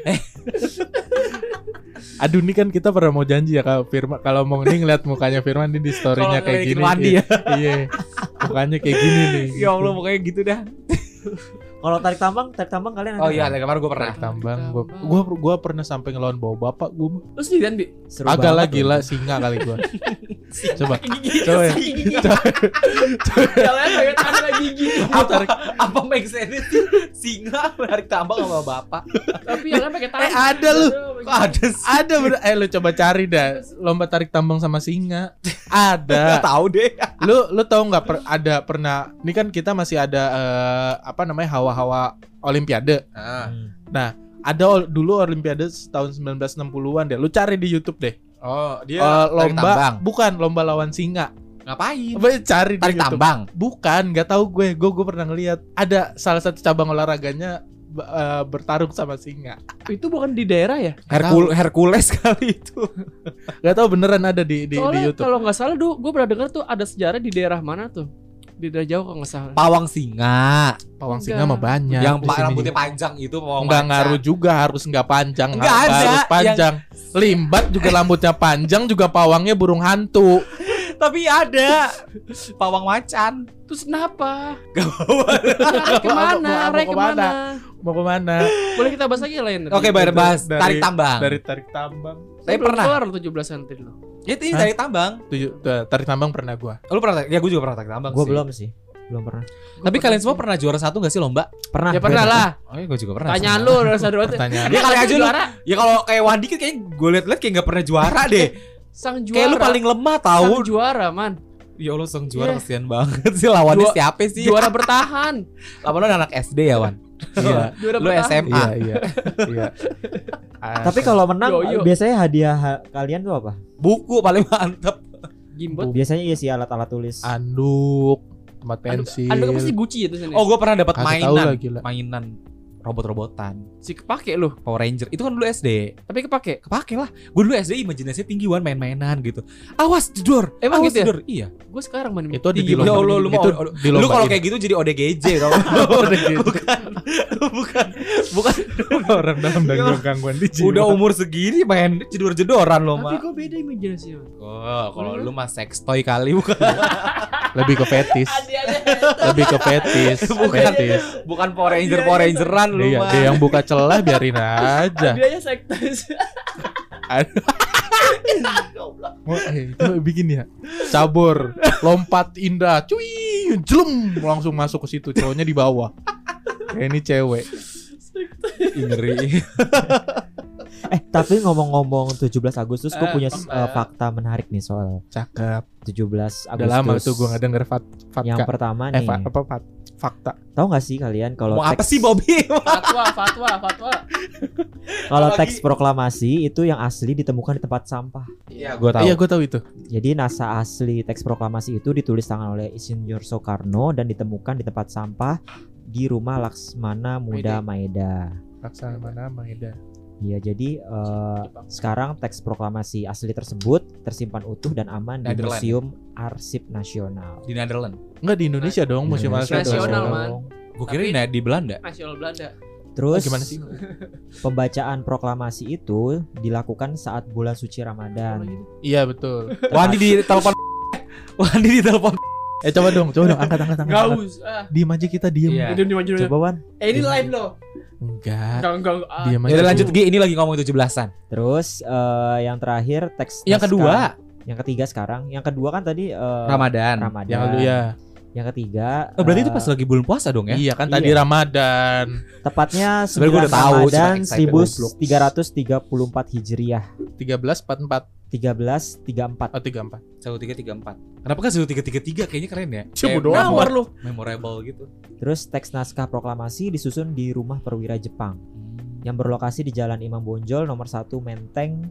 Speaker 2: eh
Speaker 3: Aduh ini kan kita pernah mau janji ya Kak Firman kalau mau nih ngeliat mukanya Firman ini di story-nya
Speaker 2: Kalau
Speaker 3: kayak gini.
Speaker 2: mandi
Speaker 3: iya. Iya. Mukanya kayak gini nih.
Speaker 2: ya Allah pokoknya gitu dah.
Speaker 4: Kalau tarik tambang, tarik tambang kalian
Speaker 2: Oh iya, dari kemarin gue pernah.
Speaker 3: Tarik tambang
Speaker 1: Tarik
Speaker 3: gua,
Speaker 1: tambang.
Speaker 3: pernah sampai ngelawan bawa bapak gua
Speaker 1: lu sendirian bi?
Speaker 4: Seru
Speaker 3: agak lah gila singa kali gua. Coba.
Speaker 1: gigi
Speaker 3: Coba ya.
Speaker 1: gigi. Jalan kayak tanda gigi.
Speaker 2: Apa apa make sense sih? Singa menarik tambang sama bapak?
Speaker 1: tapi yang lain pakai tangan.
Speaker 3: Eh, ada lu.
Speaker 2: Kok ada sih?
Speaker 3: ada bener eh lu coba cari dah. Lomba tarik tambang sama singa.
Speaker 2: Gak
Speaker 3: ada
Speaker 2: tahu deh.
Speaker 3: lu lu tahu nggak ada pernah ini kan kita masih ada eh, apa namanya hawa-hawa olimpiade
Speaker 2: Ah.
Speaker 4: Hmm.
Speaker 3: ada ol- dulu olimpiade tahun 1960-an deh lu cari di YouTube deh
Speaker 2: Oh, dia tarik
Speaker 3: lomba
Speaker 2: tambang.
Speaker 3: bukan lomba lawan singa
Speaker 2: Ngapain?
Speaker 3: Apa cari di
Speaker 2: Tarik
Speaker 3: YouTube.
Speaker 2: tambang.
Speaker 3: Bukan, nggak tahu gue. Gue gue pernah ngeliat ada salah satu cabang olahraganya eh, bertarung sama singa.
Speaker 1: itu bukan di daerah ya
Speaker 2: Herkul Hercules kali itu.
Speaker 3: Gak tahu beneran ada di di, di
Speaker 1: soalnya
Speaker 3: YouTube.
Speaker 1: kalau nggak salah tuh gue pernah dengar tuh ada sejarah di daerah mana tuh di daerah jauh kalau nggak salah
Speaker 2: Pawang singa.
Speaker 3: Pawang
Speaker 1: Enggak.
Speaker 3: singa mah banyak.
Speaker 2: yang pak rambutnya panjang itu pawang
Speaker 3: Nggak
Speaker 2: macan.
Speaker 3: ngaruh juga harus nggak panjang.
Speaker 2: Nggak
Speaker 3: nggak
Speaker 2: ada,
Speaker 3: harus panjang. Limbat juga rambutnya panjang juga pawangnya burung hantu.
Speaker 2: Tapi ada pawang macan.
Speaker 1: terus kenapa
Speaker 2: Gak
Speaker 1: ke mana
Speaker 3: Mau- mau
Speaker 1: arah
Speaker 3: ke
Speaker 1: mana?
Speaker 3: ke mana Mau ke mana?
Speaker 1: Boleh kita bahas lagi yang lain.
Speaker 2: Oke, bayar bahas
Speaker 3: Dari-
Speaker 2: tarik tambang.
Speaker 3: Dari tarik tambang.
Speaker 1: Saya
Speaker 2: Tapi pernah.
Speaker 1: kelar 17 tadi lo.
Speaker 2: Itu ini tarik tambang.
Speaker 3: Tujuh, tarik tambang pernah gua.
Speaker 2: Lu pernah? Ya gue juga pernah tarik tambang
Speaker 4: Gue
Speaker 2: sih.
Speaker 4: belum sih, belum pernah.
Speaker 2: Tapi kalian semua pernah juara satu gak sih lomba?
Speaker 4: Pernah.
Speaker 1: Ya pernah lah.
Speaker 2: Oh, iya, gue juga pernah.
Speaker 1: Tanyaan
Speaker 2: sama.
Speaker 1: lu rasa dua
Speaker 3: Pertanyaan.
Speaker 2: Dia kali aja lu.
Speaker 1: juara.
Speaker 2: Ya kalau kayak Wandi kan kayak gue liat-liat kayak gak pernah juara deh.
Speaker 1: Sang juara.
Speaker 2: kayak lu paling lemah
Speaker 1: Sang
Speaker 2: tahu.
Speaker 1: juara, man.
Speaker 2: Ya Allah sang juara
Speaker 1: Iya.
Speaker 2: kesian banget sih lawannya
Speaker 1: Juara-
Speaker 2: siapa sih?
Speaker 1: Juara bertahan.
Speaker 2: Lawan lu anak SD ya Wan.
Speaker 3: Iya.
Speaker 1: Juara
Speaker 2: Lu
Speaker 1: bertahan.
Speaker 2: SMA.
Speaker 3: Iya, iya. Iya.
Speaker 4: Tapi kalau menang
Speaker 1: Yo, yo.
Speaker 4: biasanya hadiah ha- kalian tuh apa?
Speaker 2: Buku paling mantep.
Speaker 1: Gimbot.
Speaker 4: Biasanya iya sih alat-alat tulis.
Speaker 3: anduk, tempat
Speaker 1: Anduk,
Speaker 3: pensil.
Speaker 1: anduk pasti Gucci itu sini.
Speaker 2: Oh gue pernah dapat mainan.
Speaker 3: lah, gila.
Speaker 2: Mainan robot-robotan.
Speaker 1: si kepake lu.
Speaker 2: Power Ranger. Itu kan dulu SD.
Speaker 1: Tapi kepake.
Speaker 2: Kepake lah. Gue dulu SD imajinasinya tinggi Wan main-mainan gitu. Awas jedor.
Speaker 1: Emang
Speaker 2: Awas
Speaker 1: gitu ya?
Speaker 2: jedor. Iya.
Speaker 1: Gue sekarang main
Speaker 3: Itu ada di lomba.
Speaker 2: Lu- lu mau-
Speaker 3: itu
Speaker 2: lu- kalau kayak gitu jadi ODGJ tau. bukan. bukan. Bukan.
Speaker 3: orang dalam dan gangguan di jiwa.
Speaker 2: Udah umur segini main jedor-jedoran lo
Speaker 1: Tapi
Speaker 2: mah.
Speaker 1: gue beda imajinasi.
Speaker 2: Oh, kalau lu mah sex toy kali bukan.
Speaker 3: lebih ke fetis. lebih ke fetis.
Speaker 2: Bukan.
Speaker 3: fetis.
Speaker 2: Bukan Power Ranger Power Rangeran lu
Speaker 3: Iya,
Speaker 2: mah.
Speaker 3: dia yang buka celah biarin aja.
Speaker 1: Dia aja sektes.
Speaker 3: Oh, eh, itu bikin ya. Cabur, lompat indah, cuy, jelum langsung masuk ke situ. Cowoknya di bawah. Kayak ini cewek.
Speaker 2: Ih, Ngeri.
Speaker 4: Eh, tapi ngomong-ngomong 17 Agustus gue
Speaker 1: Eh,
Speaker 4: punya
Speaker 1: eh.
Speaker 4: uh, fakta menarik nih soal
Speaker 3: Cakep.
Speaker 4: 17 Agustus.
Speaker 3: Udah lama tuh gua nggak denger fat,
Speaker 4: Yang
Speaker 3: fatka.
Speaker 4: pertama
Speaker 3: Eh,
Speaker 4: nih.
Speaker 3: fa- apa fat, fakta.
Speaker 4: Tahu nggak sih kalian kalau
Speaker 2: Mau apa
Speaker 4: teks
Speaker 2: sih Bobby?
Speaker 1: fatwa, fatwa, fatwa.
Speaker 4: kalau teks proklamasi itu yang asli ditemukan di tempat sampah.
Speaker 2: Iya, gua tahu.
Speaker 3: Iya, gue tahu itu.
Speaker 4: Jadi nasa asli teks proklamasi itu ditulis tangan oleh Insinyur Soekarno dan ditemukan di tempat sampah di rumah Laksmana Muda Maeda.
Speaker 3: Laksamana Maeda.
Speaker 4: Iya, jadi eh, sekarang teks proklamasi asli tersebut tersimpan utuh dan aman di
Speaker 2: Netherlands.
Speaker 4: Museum Arsip Nasional.
Speaker 2: Di Netherlands.
Speaker 3: Enggak di Indonesia dong, museum Arsip
Speaker 1: Nasional,
Speaker 4: dong.
Speaker 1: man.
Speaker 2: Gua kira
Speaker 1: Tapi-
Speaker 2: di, di Belanda.
Speaker 1: Nasional Belanda.
Speaker 4: Terus
Speaker 3: Oh, gimana sih?
Speaker 4: pembacaan proklamasi itu dilakukan saat bulan suci Ramadan.
Speaker 3: Iya betul.
Speaker 2: Wandi di telepon. Wandi di telepon.
Speaker 3: Eh coba dong, coba dong, angkat angkat angkat.
Speaker 1: Enggak
Speaker 3: angkat.
Speaker 1: usah.
Speaker 3: Diem aja kita diem.
Speaker 2: Iya.
Speaker 1: Ini di maju dulu.
Speaker 4: Coba Wan.
Speaker 1: Eh ini live loh.
Speaker 3: Enggak.
Speaker 1: Enggak, enggak, enggak.
Speaker 3: Diem aja.
Speaker 2: Udah lanjut. Gi, ini lagi ngomong 17-an.
Speaker 4: Terus eh, yang terakhir teks
Speaker 2: Yang kedua,
Speaker 4: yang ketiga sekarang, yang kedua kan tadi eh,
Speaker 2: Ramadan.
Speaker 4: Ramadan.
Speaker 3: Yang lalu ya.
Speaker 4: Yang ketiga
Speaker 2: Oh, berarti itu
Speaker 4: eh,
Speaker 2: pas lagi bulan puasa dong ya?
Speaker 3: Iya kan
Speaker 4: Iya.
Speaker 3: tadi Ramadan.
Speaker 4: tepatnya
Speaker 2: Sebenarnya gua
Speaker 4: 9
Speaker 2: udah tahu,
Speaker 4: Ramadan
Speaker 2: cuma excited
Speaker 4: 1334 Hijriah.
Speaker 3: 1344
Speaker 4: 1334.
Speaker 3: oh 34.
Speaker 2: Satu tiga tiga empat. Kenapa kan satu tiga tiga tiga? Kayaknya keren ya.
Speaker 3: Cuma
Speaker 2: Kayak
Speaker 3: doang.
Speaker 2: memor-
Speaker 1: lu.
Speaker 2: memorable gitu.
Speaker 4: Terus teks naskah proklamasi disusun di rumah perwira Jepang yang berlokasi di Jalan Imam Bonjol nomor 1 Menteng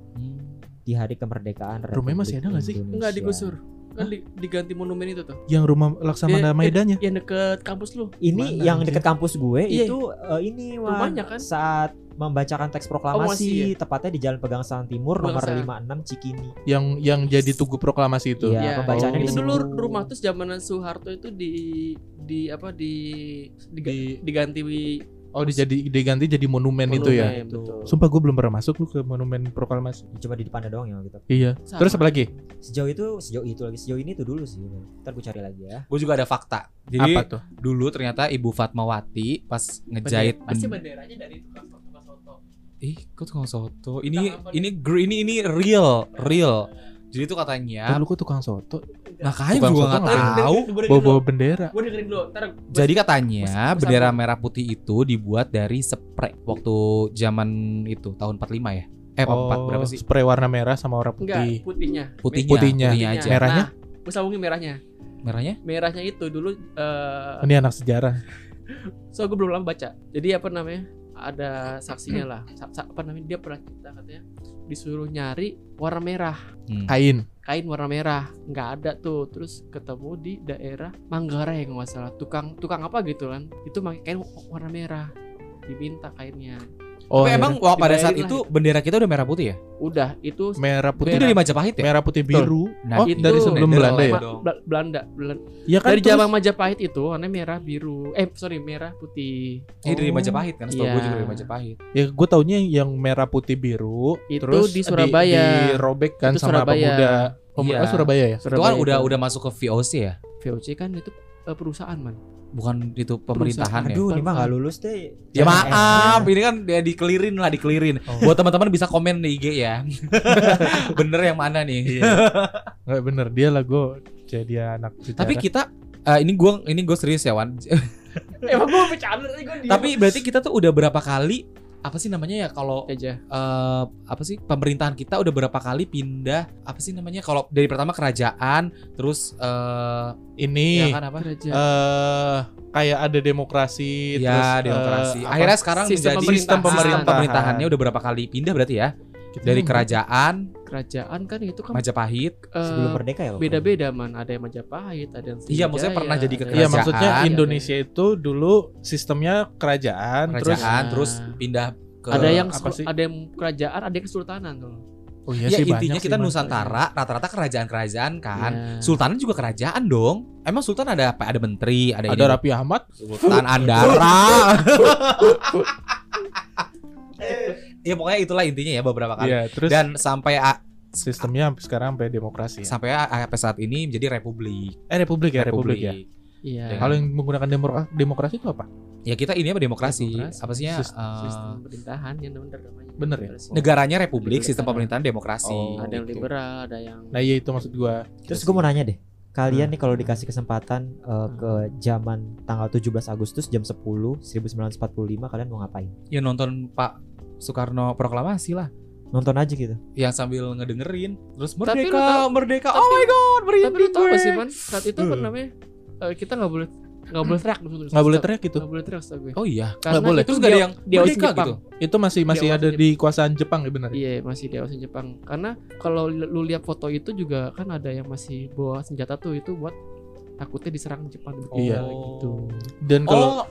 Speaker 4: di hari kemerdekaan
Speaker 3: Rumahnya masih ada nggak sih?
Speaker 1: Enggak digusur. Kan di- diganti monumen itu tuh.
Speaker 3: Yang rumah Laksamana
Speaker 1: Iya,
Speaker 3: Maidanya.
Speaker 1: Yang deket kampus lu.
Speaker 4: Ini
Speaker 3: Mana,
Speaker 4: yang dekat kampus gue
Speaker 1: Iya.
Speaker 4: itu eh, ini Wan,
Speaker 1: Rumahnya kan?
Speaker 4: saat membacakan teks proklamasi
Speaker 1: masih
Speaker 4: tepatnya di Jalan Pegangsaan Timur nomor
Speaker 1: Pegangsaan.
Speaker 4: 56 Cikini.
Speaker 3: Yang yang jadi tugu proklamasi itu.
Speaker 4: Iya,
Speaker 1: Iya,
Speaker 4: pembacaannya
Speaker 3: Oh.
Speaker 4: di
Speaker 1: itu dulu rumah terus zamanan Soeharto itu di di apa di, diga-
Speaker 3: Di-
Speaker 1: diganti
Speaker 3: Oh dijadi diganti jadi monumen, itu ya.
Speaker 1: monumen, betul.
Speaker 3: Sumpah gue belum pernah masuk lu ke monumen proklamasi.
Speaker 4: Coba di depannya doang ya gitu.
Speaker 3: Iya.
Speaker 1: Sama.
Speaker 3: Terus apa lagi?
Speaker 4: Sejauh itu sejauh itu lagi sejauh ini tuh dulu sih. Ntar gue cari lagi ya.
Speaker 2: Gue juga ada fakta. Jadi
Speaker 3: apa tuh?
Speaker 2: dulu ternyata Ibu Fatmawati pas ngejahit
Speaker 1: Pasti
Speaker 2: ben-
Speaker 1: benderanya dari tukang.
Speaker 2: Ih, kok tukang soto? Ini
Speaker 1: Tukang
Speaker 2: ini gr- ini ini real, real. Jadi itu katanya
Speaker 3: Dulu gue tukang soto,
Speaker 2: makanya
Speaker 3: Tukang soto
Speaker 2: nggak tahu.
Speaker 3: bawa-bawa bendera.
Speaker 1: Gue dengerin dulu. Ntar gua-
Speaker 2: Jadi katanya
Speaker 1: Bersama.
Speaker 2: bendera merah putih itu dibuat dari spray waktu zaman itu tahun 45 ya. Eh 44 berapa sih?
Speaker 3: Oh, Spray warna merah sama warna
Speaker 1: enggak
Speaker 3: putih.
Speaker 1: putihnya.
Speaker 2: Putihnya,
Speaker 3: Putihnya.
Speaker 2: putihnya aja.
Speaker 3: Merahnya?
Speaker 1: Nah, gue sambungin merahnya.
Speaker 2: Merahnya?
Speaker 1: Merahnya itu dulu eh
Speaker 3: Ini anak sejarah.
Speaker 1: so gue belum lama baca. Jadi apa namanya? Ada saksinya lah. Sa- sa- apa namanya? Dia pernah cerita katanya disuruh nyari warna merah.
Speaker 2: Hmm.
Speaker 3: Kain.
Speaker 1: kain warna merah nggak ada tuh terus ketemu di daerah Manggarai nggak salah tukang tukang apa gitu kan itu pakai kain warna merah diminta kainnya
Speaker 3: Oh,
Speaker 2: Tapi
Speaker 3: iya.
Speaker 2: emang wah, pada saat itu bendera kita udah merah putih ya?
Speaker 1: udah itu
Speaker 3: merah
Speaker 2: Itu
Speaker 3: putih
Speaker 2: dari Majapahit ya?
Speaker 3: merah putih biru.
Speaker 2: Nah,
Speaker 3: oh,
Speaker 1: itu
Speaker 3: dari sebelum Belanda ya?
Speaker 1: Belanda, Belanda.
Speaker 3: Iya kan
Speaker 1: dari
Speaker 3: terus-
Speaker 1: zaman Majapahit itu warna merah biru eh sorry merah putih
Speaker 2: Ini dari
Speaker 3: Oh.
Speaker 2: Majapahit kan? Setahu gue
Speaker 1: Iya.
Speaker 2: juga dari Majapahit.
Speaker 3: Ya gue taunya yang merah putih biru
Speaker 1: Itu
Speaker 3: terus
Speaker 1: di Surabaya.
Speaker 3: dirobek kan
Speaker 1: Itu
Speaker 3: sama
Speaker 1: Surabaya.
Speaker 3: pemuda pemuda
Speaker 2: Iya.
Speaker 3: oh, Surabaya ya
Speaker 2: Itu kan udah udah masuk ke VOC ya?
Speaker 1: VOC kan itu eh, perusahaan man.
Speaker 2: Bukan itu pemerintahan ya.
Speaker 4: Aduh, ini mah nggak lulus deh.
Speaker 2: Ya maaf, ini kan ya dikelirin lah, dikelirin.
Speaker 3: Oh.
Speaker 2: Buat teman-teman bisa komen di IG ya. Bener yang mana nih?
Speaker 3: Nggak bener dia lah gue jadi anak sejarah.
Speaker 2: Tapi kita eh, ini gua ini gue serius ya Wan.
Speaker 1: Emang gue bercanda tadi gue
Speaker 2: Tapi berarti kita tuh udah berapa kali apa sih namanya ya kalau
Speaker 1: aja.
Speaker 2: eh, apa sih pemerintahan kita udah berapa kali pindah apa sih namanya kalau dari pertama kerajaan terus eh
Speaker 3: ini
Speaker 2: ya kan apa
Speaker 3: eh kayak ada demokrasi terus,
Speaker 2: ya
Speaker 3: eh,
Speaker 2: demokrasi
Speaker 3: apa,
Speaker 2: akhirnya sekarang
Speaker 1: sistem
Speaker 2: menjadi
Speaker 1: pemerintahan.
Speaker 2: sistem
Speaker 3: Pemerintahan.
Speaker 2: pemerintahannya udah berapa kali pindah berarti ya
Speaker 3: kita
Speaker 2: dari kerajaan
Speaker 1: kerajaan kan itu kan
Speaker 2: Majapahit
Speaker 1: eh,
Speaker 4: Sebelum merdeka ya.
Speaker 1: Beda-beda man. Ada yang Majapahit, ada yang
Speaker 2: Iya, maksudnya pernah jadi
Speaker 1: ada
Speaker 2: ke
Speaker 3: Iya maksudnya
Speaker 2: kerajaan.
Speaker 3: Indonesia itu dulu sistemnya kerajaan, terus
Speaker 2: kerajaan
Speaker 1: Nah.
Speaker 2: terus pindah ke
Speaker 1: ada yang
Speaker 3: apa sih?
Speaker 1: ada yang kerajaan, ada yang kesultanan tuh.
Speaker 3: oh iya
Speaker 2: ya
Speaker 3: sih
Speaker 2: intinya kita
Speaker 3: sih.
Speaker 2: Nusantara rata-rata kerajaan-kerajaan kan
Speaker 1: Iya.
Speaker 2: Sultan juga kerajaan dong emang Sultan ada apa ada menteri ada,
Speaker 3: ada
Speaker 2: ini
Speaker 3: Raffi Ahmad
Speaker 2: Sultan Andara ya pokoknya itulah intinya ya beberapa kali
Speaker 3: Iya terus
Speaker 2: dan sampai a-
Speaker 3: sistemnya sampai sekarang sampai demokrasi ya.
Speaker 2: sampai a- sampai saat ini menjadi republik
Speaker 3: eh republik ya republik, ya
Speaker 1: Iya.
Speaker 3: kalau yang menggunakan demo- demokrasi itu apa
Speaker 2: ya kita ini apa demokrasi,
Speaker 1: Demokrasi.
Speaker 2: apa sih ya eh,
Speaker 1: sistem pemerintahan yang benar namanya.
Speaker 3: Bener ya?
Speaker 1: Demokrasi.
Speaker 2: negaranya republik
Speaker 1: Negara.
Speaker 2: sistem pemerintahan demokrasi
Speaker 3: Oh.
Speaker 1: Ada yang
Speaker 2: gitu.
Speaker 1: liberal, ada yang
Speaker 3: nah iya itu maksud gua
Speaker 4: Terus gue mau nanya deh. Kalian
Speaker 3: Hmm.
Speaker 4: nih kalau dikasih kesempatan eh, ke zaman tanggal 17 Agustus jam 10 1945 kalian mau ngapain?
Speaker 2: ya nonton Pak Soekarno proklamasi lah
Speaker 4: Nonton aja gitu.
Speaker 2: yang sambil ngedengerin terus
Speaker 1: Tapi lu
Speaker 2: merdeka
Speaker 1: tahu-
Speaker 2: merdeka
Speaker 1: tapi-
Speaker 2: oh my god merinding
Speaker 1: Tapi lu tau gak
Speaker 2: gue.
Speaker 1: sih man saat itu apa
Speaker 3: Hmm.
Speaker 1: namanya eh, kita nggak boleh nggak boleh teriak dulu.
Speaker 3: nggak boleh teriak itu
Speaker 1: Nggak boleh teriak gue.
Speaker 2: oh iya
Speaker 1: Karena
Speaker 3: boleh.
Speaker 2: terus gak ada yang
Speaker 1: dia
Speaker 2: merdeka
Speaker 1: Jepang.
Speaker 2: gitu
Speaker 3: itu masih masih ada di kuasaan Jepang ya benar ya?
Speaker 1: Iya masih di awasin Jepang karena kalau lu lihat foto itu juga kan ada yang masih bawa senjata tuh itu buat takutnya diserang Jepang juga
Speaker 3: Iya.
Speaker 1: gitu.
Speaker 3: dan kalau
Speaker 2: oh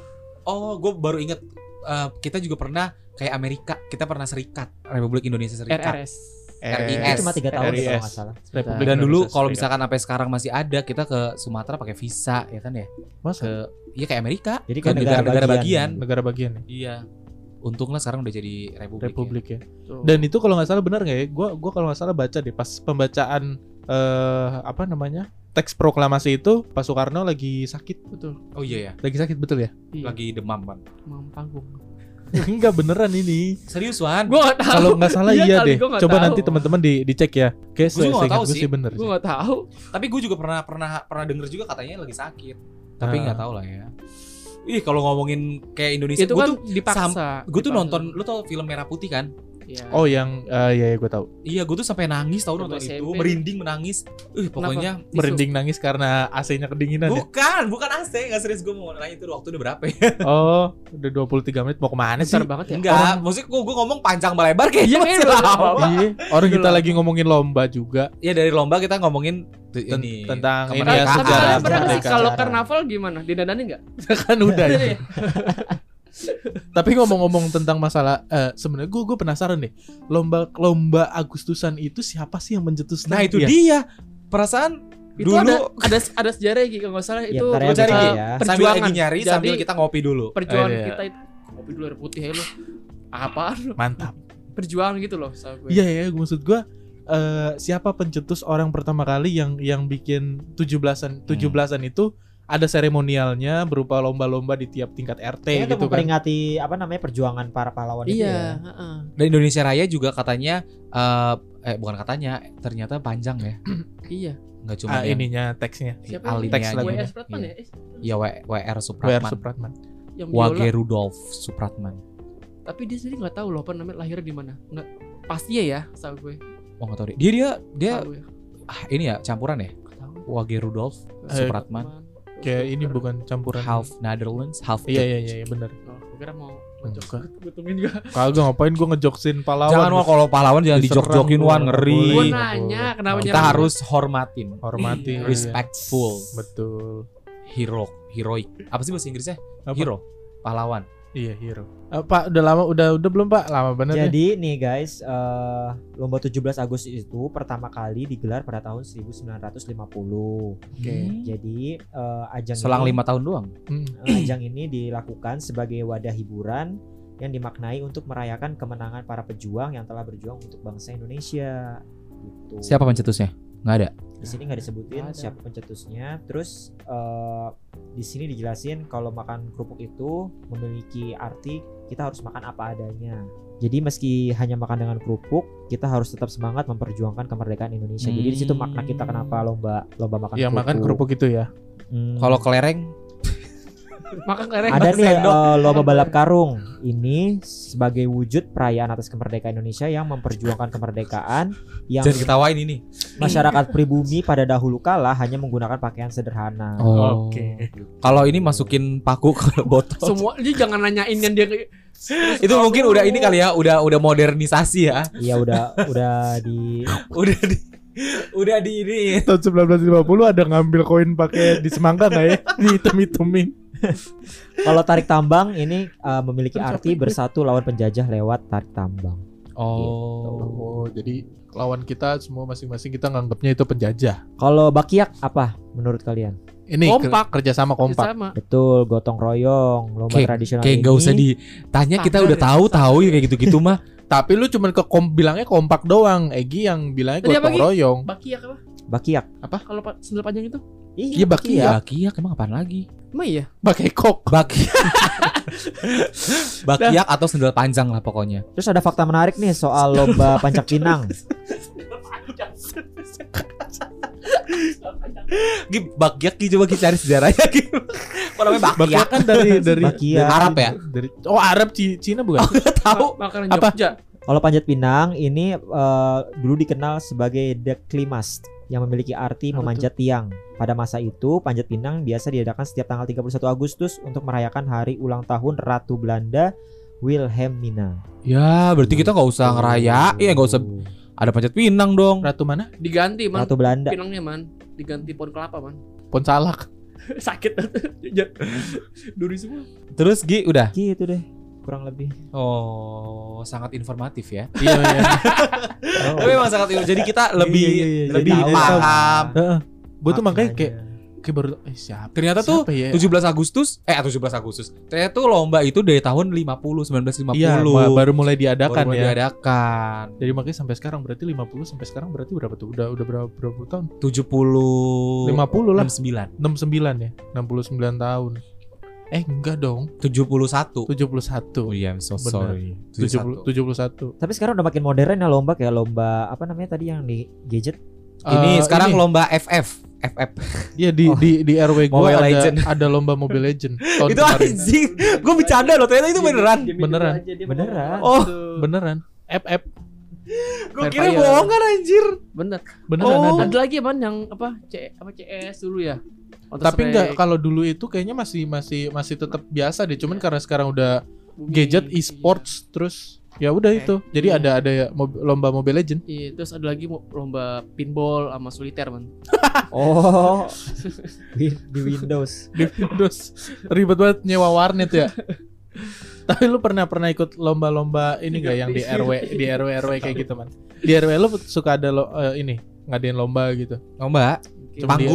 Speaker 2: oh gue baru inget eh, kita juga pernah kayak Amerika kita pernah serikat Republik Indonesia Serikat
Speaker 1: RRS.
Speaker 2: RIS.
Speaker 4: Cuma tiga tahun
Speaker 3: RIS.
Speaker 4: kalau nggak salah.
Speaker 3: Republik
Speaker 2: dan dulu kalau misalkan sampai sekarang masih ada kita ke Sumatera pakai visa ya kan ya
Speaker 3: masa
Speaker 2: ke iya kayak Amerika
Speaker 4: Jadi
Speaker 2: ke
Speaker 4: negara
Speaker 2: negara-negara
Speaker 4: bagian.
Speaker 2: bagian
Speaker 3: negara bagian ya
Speaker 2: iya untunglah sekarang udah jadi republik,
Speaker 3: republik ya
Speaker 1: Tuh.
Speaker 3: dan itu kalau nggak salah benar nggak ya gua gua kalau nggak salah baca deh pas pembacaan eh apa namanya teks proklamasi itu Pak Soekarno lagi sakit
Speaker 1: betul.
Speaker 2: oh iya ya
Speaker 3: lagi sakit betul ya
Speaker 1: Iya.
Speaker 2: lagi demam kan
Speaker 1: Demam panggung.
Speaker 3: enggak beneran ini
Speaker 2: serius Wan
Speaker 1: Gue gak tahu.
Speaker 3: kalau nggak salah
Speaker 1: Iya
Speaker 3: iya, deh
Speaker 1: gua nggak
Speaker 3: coba
Speaker 1: tahu.
Speaker 3: nanti teman-teman di dicek ya kayak
Speaker 2: Gua juga nggak tahu
Speaker 3: gua
Speaker 2: sih.
Speaker 3: sih bener
Speaker 1: Gue
Speaker 3: sih.
Speaker 1: gak tahu.
Speaker 2: tapi gue juga pernah pernah pernah denger juga katanya lagi sakit tapi
Speaker 3: Ah.
Speaker 2: nggak tahu lah ya ih kalau ngomongin kayak Indonesia
Speaker 1: Itu
Speaker 2: gue
Speaker 1: kan
Speaker 2: tuh
Speaker 1: dipaksa.
Speaker 2: gue tuh nonton lu tau film merah putih kan
Speaker 1: Iya.
Speaker 3: oh yang eh, iya iya gue tahu
Speaker 2: iya gue tuh sampai nangis tau nonton
Speaker 1: SMP.
Speaker 2: itu merinding menangis eh pokoknya
Speaker 1: Tisu.
Speaker 3: merinding nangis karena AC-nya kedinginan ya
Speaker 2: bukan bukan AC nggak serius gue mau nanya itu waktu udah berapa ya
Speaker 3: oh udah 23 menit mau ke mana sih
Speaker 1: Besar banget ya.
Speaker 2: enggak maksudnya gue gue ngomong panjang melebar kayak
Speaker 1: Iya,
Speaker 2: masih
Speaker 1: iya,
Speaker 2: lama.
Speaker 1: lama.
Speaker 3: Iya, orang kita lagi ngomongin lomba juga
Speaker 2: ya dari lomba kita ngomongin ini
Speaker 3: tentang ini ya
Speaker 1: tapi
Speaker 3: sejarah
Speaker 1: pernah sih kalau karnaval gimana? Didadanin nggak?
Speaker 3: kan udah
Speaker 1: Iya, iya.
Speaker 3: Tapi ngomong-ngomong tentang masalah eh, sebenarnya gue gue penasaran nih lomba lomba Agustusan itu siapa sih yang mencetuskan?
Speaker 2: nah itu
Speaker 3: Ya,
Speaker 2: dia perasaan
Speaker 1: Itu
Speaker 2: dulu
Speaker 1: ada ada ada sejarah ya, kalau nggak salah
Speaker 4: Ya,
Speaker 1: itu
Speaker 4: ya,
Speaker 2: Gua cari, Ki.
Speaker 4: ya.
Speaker 2: sambil
Speaker 1: perjuangan.
Speaker 2: lagi nyari
Speaker 1: Jadi,
Speaker 2: sambil kita ngopi dulu
Speaker 1: perjuangan
Speaker 3: Eh, iya.
Speaker 1: kita itu kopi dulu air putih ya lo. Apaan lo?
Speaker 3: Mantap.
Speaker 1: Perjuangan gitu loh, sama gue.
Speaker 3: Iya ya, maksud gue eh, siapa pencetus orang pertama kali yang yang bikin 17-an 17-an itu ada seremonialnya berupa lomba-lomba di tiap tingkat RT
Speaker 4: Kayaknya
Speaker 3: gitu
Speaker 4: untuk
Speaker 3: kan.
Speaker 4: memperingati apa namanya perjuangan para pahlawan itu
Speaker 1: Iya,
Speaker 4: ya.
Speaker 1: heeh.
Speaker 2: dan Indonesia Raya juga katanya eh eh bukan katanya ternyata panjang ya
Speaker 1: Iya.
Speaker 2: nggak cuma
Speaker 3: Ah,
Speaker 2: yang
Speaker 3: ininya teksnya.
Speaker 1: Siapa
Speaker 2: alinea
Speaker 3: Teks lagunya.
Speaker 1: WS Pratman
Speaker 2: Iya.
Speaker 1: ya? Eh,
Speaker 2: ya W, WR
Speaker 3: WR
Speaker 2: Supratman
Speaker 3: Supratman.
Speaker 1: Yang
Speaker 2: Wage. Rudolf Supratman
Speaker 1: Tapi dia sendiri nggak tahu loh apa namanya lahirnya di mana. Nggak pasti ya ya, sama gue.
Speaker 2: oh nggak tahu deh dia dia dia
Speaker 1: ya.
Speaker 2: ah, ini ya campuran ya
Speaker 1: Nggak tahu.
Speaker 2: Wage Rudolf
Speaker 3: Eh,
Speaker 2: Supratman
Speaker 3: Kayak ini bukan campuran.
Speaker 2: half Netherlands half
Speaker 3: Iya iya iya iya, benar.
Speaker 1: Oh, gue kira mau
Speaker 3: Enggak.
Speaker 1: Gutungin juga.
Speaker 3: Kagak ngapain gue ngejoksin pahlawan.
Speaker 2: jangan wah kalau pahlawan jangan dijok-jokin wan ngeri.
Speaker 1: Gue nanya kenapa
Speaker 2: kita harus hormatin
Speaker 3: hormati
Speaker 1: Iya.
Speaker 2: respectful
Speaker 3: Betul.
Speaker 2: hero heroic apa sih bahasa Inggrisnya
Speaker 3: Apa?
Speaker 2: hero pahlawan
Speaker 3: Iya hero. Eh, Pak udah lama udah udah belum Pak? Lama banget ya.
Speaker 4: Jadi nih guys, eh, lomba 17 Agustus itu pertama kali digelar pada tahun 1950.
Speaker 3: Oke.
Speaker 4: Jadi eh, ajang
Speaker 2: selang
Speaker 4: ini,
Speaker 2: lima tahun doang
Speaker 3: Hmm.
Speaker 4: ajang ini dilakukan sebagai wadah hiburan yang dimaknai untuk merayakan kemenangan para pejuang yang telah berjuang untuk bangsa Indonesia. Gitu.
Speaker 2: siapa pencetusnya nggak ada
Speaker 4: Di sini nggak disebutin
Speaker 1: ada.
Speaker 4: siapa pencetusnya. Terus eh, di sini dijelasin kalau makan kerupuk itu memiliki arti kita harus makan apa adanya. Jadi meski hanya makan dengan kerupuk, kita harus tetap semangat memperjuangkan kemerdekaan Indonesia. Jadi di situ makna kita kenapa lomba lomba makan kerupuk.
Speaker 3: makan kerupuk itu ya.
Speaker 4: Hmm.
Speaker 2: Kalau kelereng
Speaker 4: Ada nih eh, lomba balap karung. Ini sebagai wujud perayaan atas kemerdekaan Indonesia yang memperjuangkan kemerdekaan yang
Speaker 2: jangan ketawain ini.
Speaker 4: masyarakat pribumi pada dahulu kala hanya menggunakan pakaian sederhana.
Speaker 2: Oh.
Speaker 3: Oke.
Speaker 2: Kalau ini masukin paku ke botol.
Speaker 1: Semua dia jangan nanyain yang dia
Speaker 2: itu mungkin udah ini kali ya, udah udah modernisasi ya.
Speaker 4: Iya udah udah di
Speaker 2: Udah di udah di ini.
Speaker 3: Tahun 1950 ada ngambil koin pakai di semangka nggak ya? Dihitung-hitungin.
Speaker 4: kalau tarik tambang ini eh, memiliki arti bersatu lawan penjajah lewat tarik tambang.
Speaker 2: Oh.
Speaker 3: Oh, jadi lawan kita semua masing-masing kita nganggapnya itu penjajah.
Speaker 4: Kalau bakiak apa menurut kalian?
Speaker 3: Ini
Speaker 1: Kompak.
Speaker 3: ker- kerjasama kompak.
Speaker 1: sama.
Speaker 4: Betul, gotong royong, lomba
Speaker 2: Kayak-
Speaker 4: tradisional
Speaker 2: Kayak
Speaker 4: ini.
Speaker 2: nggak usah ditanya kita udah tahu tahu ya kayak gitu-gitu mah.
Speaker 3: Tapi lu cuman ke kom bilangnya kompak doang. Egi yang bilangnya
Speaker 1: Tadi apa,
Speaker 3: gotong royong.
Speaker 1: Bakiak apa?
Speaker 4: Bakiak.
Speaker 1: Kalau pa- sendal panjang itu?
Speaker 3: Iya, bakiak.
Speaker 2: Ya, emang apaan lagi?
Speaker 1: Emang iya.
Speaker 3: Pakai kok.
Speaker 2: Bakiak. Bakiak atau sendal panjang lah pokoknya.
Speaker 4: Terus ada fakta menarik nih soal lomba pancak pinang.
Speaker 2: Gi, bakiak Gi, coba kita cari sejarahnya Gi. Kok namanya
Speaker 3: Bakiak
Speaker 2: bakiak?
Speaker 3: kan dari dari
Speaker 4: Bakiak.
Speaker 2: Arab ya?
Speaker 3: Dari oh Arab Ci- Cina bukan?
Speaker 2: Tahu.
Speaker 1: Makanan
Speaker 3: Apa?
Speaker 1: Jogja.
Speaker 4: Kalau panjat pinang ini eh, dulu dikenal sebagai the klimas yang memiliki arti
Speaker 1: Apa
Speaker 4: memanjat tiang. Pada masa itu, panjat pinang biasa diadakan setiap tanggal 31 Agustus untuk merayakan hari ulang tahun Ratu Belanda Wilhelmina.
Speaker 2: Ya, berarti kita nggak usah ngerayain, ya nggak usah ada panjat pinang dong.
Speaker 3: Ratu mana?
Speaker 1: Diganti man.
Speaker 4: Ratu Belanda.
Speaker 1: Pinangnya man. Diganti pohon kelapa man.
Speaker 3: Pon salak.
Speaker 1: Sakit. Ya, Duri semua.
Speaker 2: Terus Gi udah.
Speaker 4: Gitu deh, kurang lebih.
Speaker 2: Oh, sangat informatif ya.
Speaker 3: Iya iya.
Speaker 4: Oh.
Speaker 2: Tapi memang sangat jadi kita lebih
Speaker 3: Iya, iya, iya.
Speaker 2: lebih
Speaker 3: Jadi
Speaker 2: paham.
Speaker 3: Heeh. Gue tuh makanya kayak kayak baru eh siapa?
Speaker 2: Ternyata tuh
Speaker 3: Siapa ya?
Speaker 2: 17 Agustus eh 17 Agustus. Ternyata tuh lomba itu dari tahun 50 1950.
Speaker 3: Iya, baru mulai
Speaker 2: Baru
Speaker 3: diadakan
Speaker 2: mulai
Speaker 3: ya.
Speaker 2: diadakan.
Speaker 3: Jadi makanya sampai sekarang berarti 50 sampai sekarang berarti berapa tuh? Udah udah berapa berapa puluh tahun?
Speaker 2: 70
Speaker 3: 50 lah.
Speaker 2: 69
Speaker 3: 69 ya. 69 tahun. Eh enggak dong.
Speaker 2: 71.
Speaker 3: 71.
Speaker 2: Oh iya, I'm so sorry.
Speaker 3: 70 71.
Speaker 4: Tapi sekarang udah makin modern ya lomba kayak lomba apa namanya tadi yang di gadget?
Speaker 2: Ini
Speaker 3: Eh,
Speaker 2: sekarang
Speaker 3: ini.
Speaker 2: lomba FF. FF.
Speaker 3: Iya di
Speaker 4: Oh.
Speaker 3: di di RW gue
Speaker 2: Mobile
Speaker 3: ada
Speaker 2: Legend.
Speaker 3: ada lomba Mobile Legend. Tahun
Speaker 2: itu anjing. Gue bercanda loh, ternyata itu beneran.
Speaker 3: Beneran.
Speaker 4: Beneran.
Speaker 2: Oh.
Speaker 3: Beneran. FF
Speaker 2: Gue kira bohongan anjir.
Speaker 1: Bener.
Speaker 3: beneran
Speaker 2: Oh.
Speaker 3: ada.
Speaker 1: Ada lagi man yang apa? C apa CS dulu ya?
Speaker 3: Tapi enggak kalau dulu itu kayaknya masih masih masih tetap biasa deh. Cuman karena sekarang udah
Speaker 1: Bumi.
Speaker 3: gadget e-sports terus ya udah
Speaker 1: Oke.
Speaker 3: itu. Jadi
Speaker 1: Iya.
Speaker 3: ada ada ya mob- lomba Mobile Legend.
Speaker 1: Iya, terus ada lagi lomba pinball sama soliter man.
Speaker 4: Oh. di, di Windows.
Speaker 3: di Windows. Ribet banget nyewa warnet ya. Tapi lu pernah pernah ikut lomba-lomba ini gak yang di RW di RW RW kayak gitu man? Di RW lu suka ada lo, eh, ini ngadain lomba gitu.
Speaker 2: Lomba
Speaker 3: Cuma dia-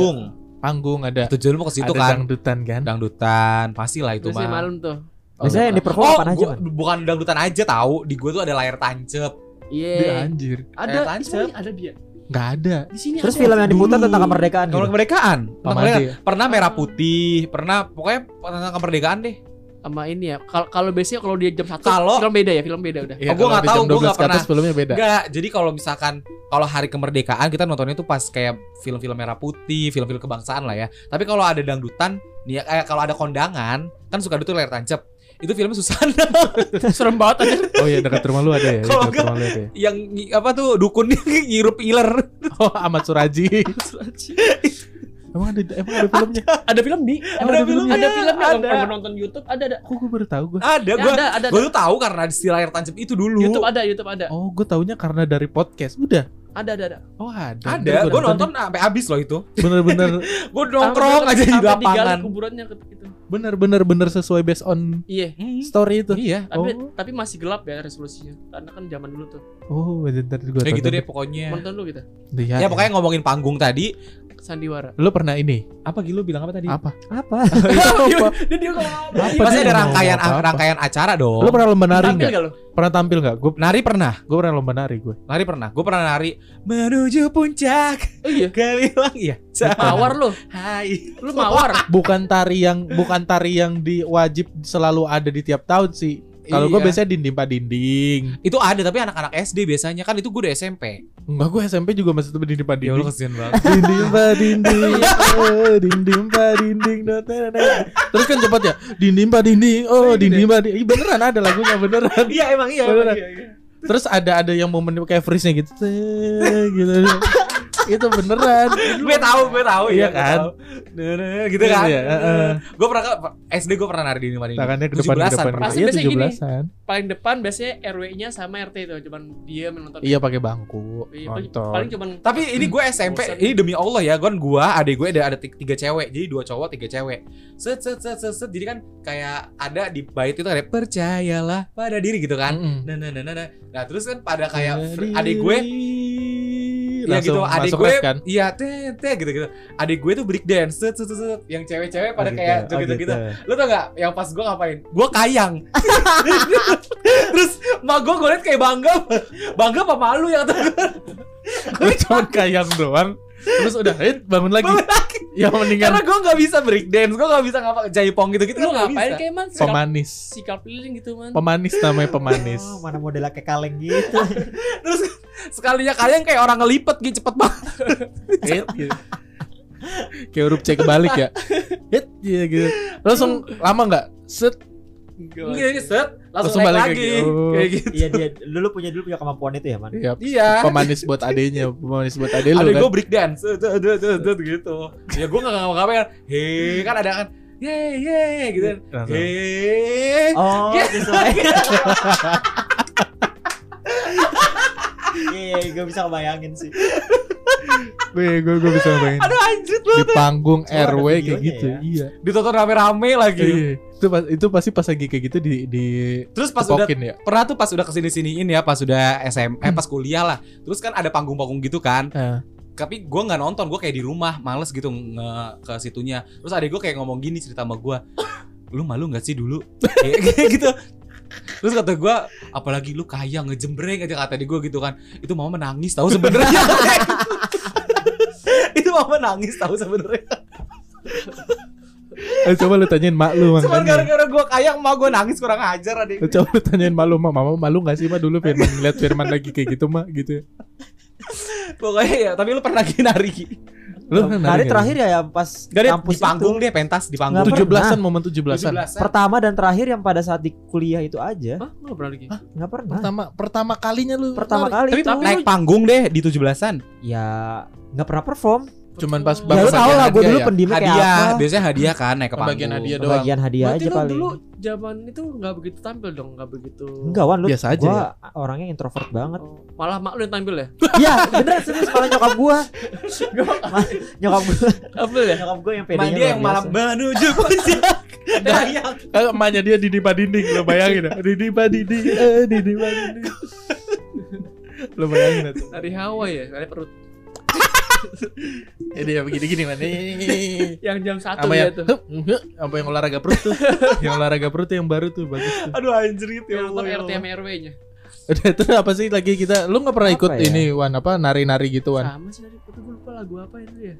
Speaker 2: panggung.
Speaker 3: Ada.
Speaker 2: Tujuan mau ke situ kan.
Speaker 3: dangdutan kan?
Speaker 2: Dangdutan, pasti lah itu mah.
Speaker 1: malam tuh.
Speaker 4: Biasanya yang di perform
Speaker 2: Oh,
Speaker 4: apaan aja,
Speaker 2: gua- bukan dangdutan aja tahu. Di gua tuh ada layar tancep.
Speaker 1: Iya.
Speaker 3: anjir.
Speaker 1: Ada,
Speaker 2: tancap.
Speaker 1: sini ada dia.
Speaker 3: Nggak ada.
Speaker 1: Di sini
Speaker 4: Terus
Speaker 1: ada.
Speaker 4: film yang diputar
Speaker 2: Dulu.
Speaker 4: tentang kemerdekaan
Speaker 2: Kalau
Speaker 4: gitu.
Speaker 2: kemerdekaan, tentang
Speaker 3: Sama
Speaker 2: kemerdekaan.
Speaker 3: dia.
Speaker 2: pernah merah putih, pernah pokoknya tentang kemerdekaan deh.
Speaker 1: Sama ini ya. Kalau kalau biasanya kalau dia jam 1
Speaker 2: Kalau-
Speaker 1: film beda ya, film beda udah.
Speaker 3: Iya,
Speaker 2: Oh, gua
Speaker 3: kalau
Speaker 2: nggak tahu,
Speaker 3: 12
Speaker 2: nggak pernah.
Speaker 3: filmnya beda.
Speaker 2: Enggak, jadi kalau misalkan kalau hari kemerdekaan kita nontonnya tuh pas kayak film-film merah putih, film-film kebangsaan lah ya. Tapi kalau ada dangdutan, nih ya, kayak kalau ada kondangan, kan suka tuh layar tancap. Itu filmnya Susana
Speaker 1: Serem banget aja.
Speaker 3: Oh iya dekat rumah lu ada ya?
Speaker 2: Kalau
Speaker 3: Dekat
Speaker 2: nggak-
Speaker 3: rumah lu ada ya?
Speaker 2: yang apa tuh dukunnya ngirup iler.
Speaker 3: Oh Ahmad Suraji. Emang ada emang ada filmnya?
Speaker 1: ada film di
Speaker 2: Ada filmnya,
Speaker 1: ada filmnya
Speaker 2: ada.
Speaker 1: kalau nonton YouTube ada ada
Speaker 3: Kok gue baru tahu gue?
Speaker 2: Ada,
Speaker 1: Ya,
Speaker 2: gua
Speaker 1: ada ada,
Speaker 2: gua
Speaker 1: ada.
Speaker 2: tuh tahu karena di layar tancap itu dulu.
Speaker 1: YouTube ada YouTube ada
Speaker 3: Oh gue taunya karena dari podcast. Udah.
Speaker 1: ada ada ada
Speaker 3: Oh ada.
Speaker 2: Ada, gua nonton sampai habis loh itu.
Speaker 3: Bener-bener
Speaker 2: Gua nongkrong aja di lapangan.
Speaker 1: kuburannya ke- gitu
Speaker 3: bener-bener bener sesuai based on
Speaker 1: iya
Speaker 3: story itu.
Speaker 2: Iya.
Speaker 1: tapi
Speaker 3: Oh.
Speaker 1: tapi masih gelap ya resolusinya karena kan zaman dulu tuh
Speaker 3: Oh bentar gue
Speaker 2: Kayak gitu deh pokoknya.
Speaker 1: nonton dulu kita
Speaker 3: Lihat,
Speaker 2: Ya pokoknya ngomongin panggung tadi
Speaker 1: sandiwara.
Speaker 3: Lu pernah ini?
Speaker 2: Apa Gilu bilang apa tadi?
Speaker 3: Apa?
Speaker 4: Apa?
Speaker 3: apa?
Speaker 1: Dia dia ngomong apa?
Speaker 3: Apa
Speaker 2: Pasti ada rangkaian
Speaker 3: apa-apa?
Speaker 2: rangkaian acara dong.
Speaker 3: Lu pernah lomba nari
Speaker 1: Tampil
Speaker 3: nggak?
Speaker 1: nggak lu?
Speaker 3: Pernah tampil nggak? Gue
Speaker 2: nari pernah?
Speaker 3: gue pernah lomba nari gue.
Speaker 2: Nari pernah. Gue pernah nari menuju puncak.
Speaker 1: Oh iya.
Speaker 2: Gemilang iya.
Speaker 1: Mawar lu.
Speaker 2: Hai.
Speaker 1: Lu mawar.
Speaker 3: Bukan tari yang bukan tari yang diwajib selalu ada di tiap tahun sih. Kalau gue
Speaker 2: Iya.
Speaker 3: biasanya dinding pak dinding.
Speaker 2: Itu ada tapi anak-anak SD biasanya kan itu gue udah SMP.
Speaker 3: Enggak gue SMP juga masih tetap dinding pak
Speaker 2: Ya
Speaker 3: dinding.
Speaker 2: kesian banget.
Speaker 3: dinding pak dinding, oh, dinding pak dinding. Terus kan cepat ya, dinding pak dinding, oh dinding pak dinding. Beneran ada lagunya beneran.
Speaker 2: Iya emang iya.
Speaker 3: Beneran.
Speaker 2: emang iya, iya.
Speaker 3: Terus ada ada yang momen kayak freeze-nya gitu, gitu. Itu beneran.
Speaker 2: gue tahu, gue tahu
Speaker 3: Iya
Speaker 2: gue
Speaker 3: kan?
Speaker 2: tahu. Gitu kan.
Speaker 3: Iya, heeh.
Speaker 2: Gue pernah SD gue pernah nari di mana ini.
Speaker 3: Tangannya ke depan ke
Speaker 2: 17-an
Speaker 3: depan.
Speaker 2: pernah.
Speaker 1: Pasti
Speaker 3: Iya
Speaker 1: biasanya gini.
Speaker 3: 17-an.
Speaker 1: Paling depan biasanya RW-nya sama RT itu cuman dia menonton.
Speaker 3: Iya pakai bangku,
Speaker 1: Iya, paling-
Speaker 3: nonton.
Speaker 1: Paling cuman
Speaker 2: Tapi ini gue SMP, ini demi Allah ya, gue gua, adik gue ada ada ti- tiga cewek, jadi dua cowok tiga cewek. Set set set set, set. jadi kan kayak ada di bait itu ada percayalah pada diri gitu kan. Nah, nah, nah, nah, nah. Nah, terus kan pada kayak adik gue Iya gitu, adik gue
Speaker 3: kan.
Speaker 2: Iya, teh teh gitu gitu. Adik gue tuh break dance, set set set. Yang cewek-cewek pada
Speaker 4: Oh,
Speaker 2: kayak
Speaker 4: gitu, oh,
Speaker 2: gitu gitu.
Speaker 4: gitu.
Speaker 2: Lu tau gak yang pas gue ngapain? Gue kayang. Terus mak gue gue liat kayak bangga, bangga apa malu ya gue.
Speaker 3: Cuma kayang doang. Terus udah, hit bangun lagi.
Speaker 2: Bangun lagi.
Speaker 3: Ya mendingan
Speaker 2: Karena gue gak bisa break dance, gue gak bisa ngapa jaipong gitu gitu.
Speaker 1: lu ngapain kayak man sikap,
Speaker 3: pemanis.
Speaker 1: sikap keliling gitu man.
Speaker 3: Pemanis namanya pemanis.
Speaker 4: Oh, mana modelnya kayak kaleng gitu.
Speaker 2: Terus sekalinya kalian kayak orang ngelipet gitu cepet banget.
Speaker 3: Hit gitu. Kayak huruf C kebalik ya. Hit gitu, gitu. Langsung lama nggak? Set.
Speaker 2: Gini set, langsung,
Speaker 3: Langsung
Speaker 2: naik
Speaker 3: balik
Speaker 2: lagi.
Speaker 3: lagi. Oh.
Speaker 2: Kayak gitu.
Speaker 4: Iya dia dulu punya dulu punya kemampuan itu ya, Man.
Speaker 3: Iya.
Speaker 2: Iya.
Speaker 3: Pemanis buat adenya, pemanis buat ade lu kan.
Speaker 2: gue break dance, gitu. Ya gue gak ngapa-ngapain kan. Hei, kan ada kan. Yeay, yeay, gitu kan. Hei.
Speaker 4: Oh,
Speaker 2: Iya.
Speaker 4: sesuai. Iya, gue bisa kebayangin sih.
Speaker 3: Gue gue gue bisa bayangin.
Speaker 2: Aduh anjir
Speaker 3: Di
Speaker 2: banget.
Speaker 3: panggung RW kayak gitu.
Speaker 4: ya?
Speaker 3: Iya.
Speaker 2: Ditonton rame-rame lagi.
Speaker 3: Iya. Itu itu pasti pas lagi kayak gitu di di
Speaker 2: Terus pas udah
Speaker 3: ya.
Speaker 2: pernah tuh pas udah ke sini-siniin ya, pas udah SM, eh pas kuliah lah. Terus kan ada panggung-panggung gitu kan.
Speaker 3: Eh.
Speaker 2: Tapi gue nggak nonton, gue kayak di rumah, males gitu nge ke situnya. Terus adek gue kayak ngomong gini cerita sama gue, lu malu nggak sih dulu? kayak gitu. Terus kata gue, apalagi lu kaya ngejembreng aja kata di gue gitu kan. Itu mau menangis tahu sebenarnya. itu mau menangis tahu sebenarnya.
Speaker 3: Eh, coba lu tanyain mak lu
Speaker 2: Cuman
Speaker 3: makanya.
Speaker 2: gara-gara gue kaya, mau gue nangis kurang ajar adek.
Speaker 3: Lu Coba lu tanyain mak lu, mak, mama malu gak sih mak dulu Firman ngeliat Firman lagi kayak gitu mak gitu.
Speaker 2: Pokoknya ya, tapi lu pernah lagi nari.
Speaker 3: Lu nari nggak?
Speaker 4: terakhir ya yang pas
Speaker 2: Gak
Speaker 4: kampus
Speaker 2: di panggung
Speaker 4: itu.
Speaker 2: deh pentas di panggung.
Speaker 4: Pernah.
Speaker 3: 17-an momen 17-an.
Speaker 2: 17-an.
Speaker 4: Pertama dan terakhir yang pada saat di kuliah itu aja.
Speaker 1: Hah, lu pernah lagi?
Speaker 4: Nggak pernah.
Speaker 3: Pertama pertama kalinya lu.
Speaker 4: Pertama
Speaker 3: nari.
Speaker 4: kali
Speaker 2: Tapi
Speaker 4: itu.
Speaker 2: naik panggung deh di 17-an.
Speaker 4: Ya nggak pernah perform.
Speaker 3: Cuman pas
Speaker 4: Ya lu tau
Speaker 3: bagian
Speaker 4: lah gue dulu
Speaker 3: ya?
Speaker 4: pendiam kayak
Speaker 2: Hadiah,
Speaker 4: apa.
Speaker 2: biasanya hadiah kan naik ke panggung.
Speaker 3: Pembagian hadiah doang.
Speaker 4: Bagian hadiah
Speaker 1: Berarti
Speaker 4: aja
Speaker 1: lu
Speaker 4: paling.
Speaker 1: dulu zaman itu nggak begitu tampil dong, nggak begitu.
Speaker 4: Enggak wan lu
Speaker 3: Biasa aja
Speaker 4: gua
Speaker 3: ya?
Speaker 4: orangnya introvert banget.
Speaker 1: Oh, malah mak lu yang tampil ya?
Speaker 4: Iya, bener serius malah nyokap gua. Nyokap gua,
Speaker 1: Tampil ya?
Speaker 4: nyokap gua yang pedenya
Speaker 2: dia yang malam menuju puncak. Dayang.
Speaker 3: Kalau emaknya dia dinding pak dinding lo bayangin ya. Dinding pak dinding, eh dinding pak dinding. lo bayangin itu.
Speaker 1: Dari Hawaii ya, dari perut.
Speaker 3: Ini ya begini-gini man. Nih.
Speaker 1: Yang jam satu ya
Speaker 3: yang
Speaker 1: tuh.
Speaker 3: hup, apa yang olahraga perut tuh. yang olahraga perut tuh yang baru tuh bagus tuh.
Speaker 2: Aduh anjir ya
Speaker 1: Yang nonton
Speaker 2: Allah.
Speaker 1: RT sama RW-nya.
Speaker 3: Udah itu apa sih lagi kita lu nggak pernah
Speaker 4: Apa
Speaker 3: ikut
Speaker 4: ya?
Speaker 3: ini Wan apa nari-nari gitu Wan.
Speaker 1: Sama sih dari tapi gue lupa lagu apa itu ya.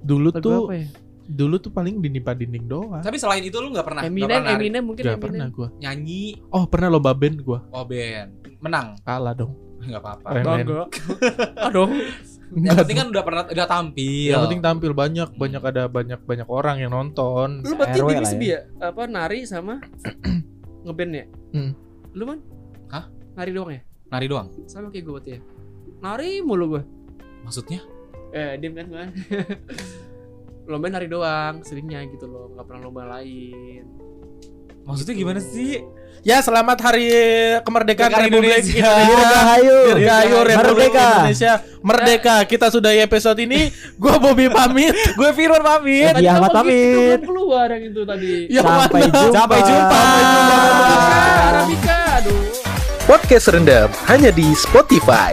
Speaker 3: Dulu
Speaker 1: Lagu
Speaker 3: tuh
Speaker 1: apa ya?
Speaker 3: Dulu tuh paling dinding dinding doang.
Speaker 2: Tapi selain itu lu gak pernah nggak
Speaker 1: Eminem,
Speaker 2: pernah nari?
Speaker 1: Eminem mungkin
Speaker 3: Gak
Speaker 1: Eminem.
Speaker 3: pernah gua.
Speaker 2: nyanyi
Speaker 3: Oh pernah lomba band gua
Speaker 2: oh band menang
Speaker 3: kalah dong.
Speaker 2: nggak apa-apa.
Speaker 1: Enggak. Aduh.
Speaker 2: Yang penting kan udah pernah udah tampil.
Speaker 3: Yang penting tampil banyak banyak ada banyak banyak orang yang nonton.
Speaker 1: Lu berarti
Speaker 4: RW
Speaker 1: di
Speaker 4: lah
Speaker 1: Bisbi
Speaker 4: ya.
Speaker 1: ya? Apa nari sama ngeband ya?
Speaker 3: Hmm.
Speaker 1: Lu man?
Speaker 2: Hah?
Speaker 1: Nari doang ya?
Speaker 2: nari doang.
Speaker 1: Sama kayak gue berarti ya? Nari mulu gue.
Speaker 2: Maksudnya?
Speaker 1: Eh, diem kan gue. lomba nari doang, seringnya gitu loh, nggak pernah lomba lain.
Speaker 2: Maksudnya gimana sih?
Speaker 3: Ya selamat hari kemerdekaan
Speaker 2: Kemerdekaan
Speaker 3: Republik
Speaker 2: Indonesia.
Speaker 3: Indonesia.
Speaker 4: Dirgahayu.
Speaker 3: Dirgahayu Republik
Speaker 4: Merdeka.
Speaker 3: Indonesia Merdeka. Kita sudah episode ini. Gua Bobby pamit.
Speaker 2: Gue Firman pamit.
Speaker 4: Tadi Ahmad
Speaker 1: gitu,
Speaker 4: pamit.
Speaker 1: keluar yang itu tadi.
Speaker 3: Yang
Speaker 4: Sampai jumpa.
Speaker 2: Sampai jumpa.
Speaker 3: Sampai jumpa.
Speaker 1: Arabika, aduh.
Speaker 5: Podcast Rendam hanya di Spotify.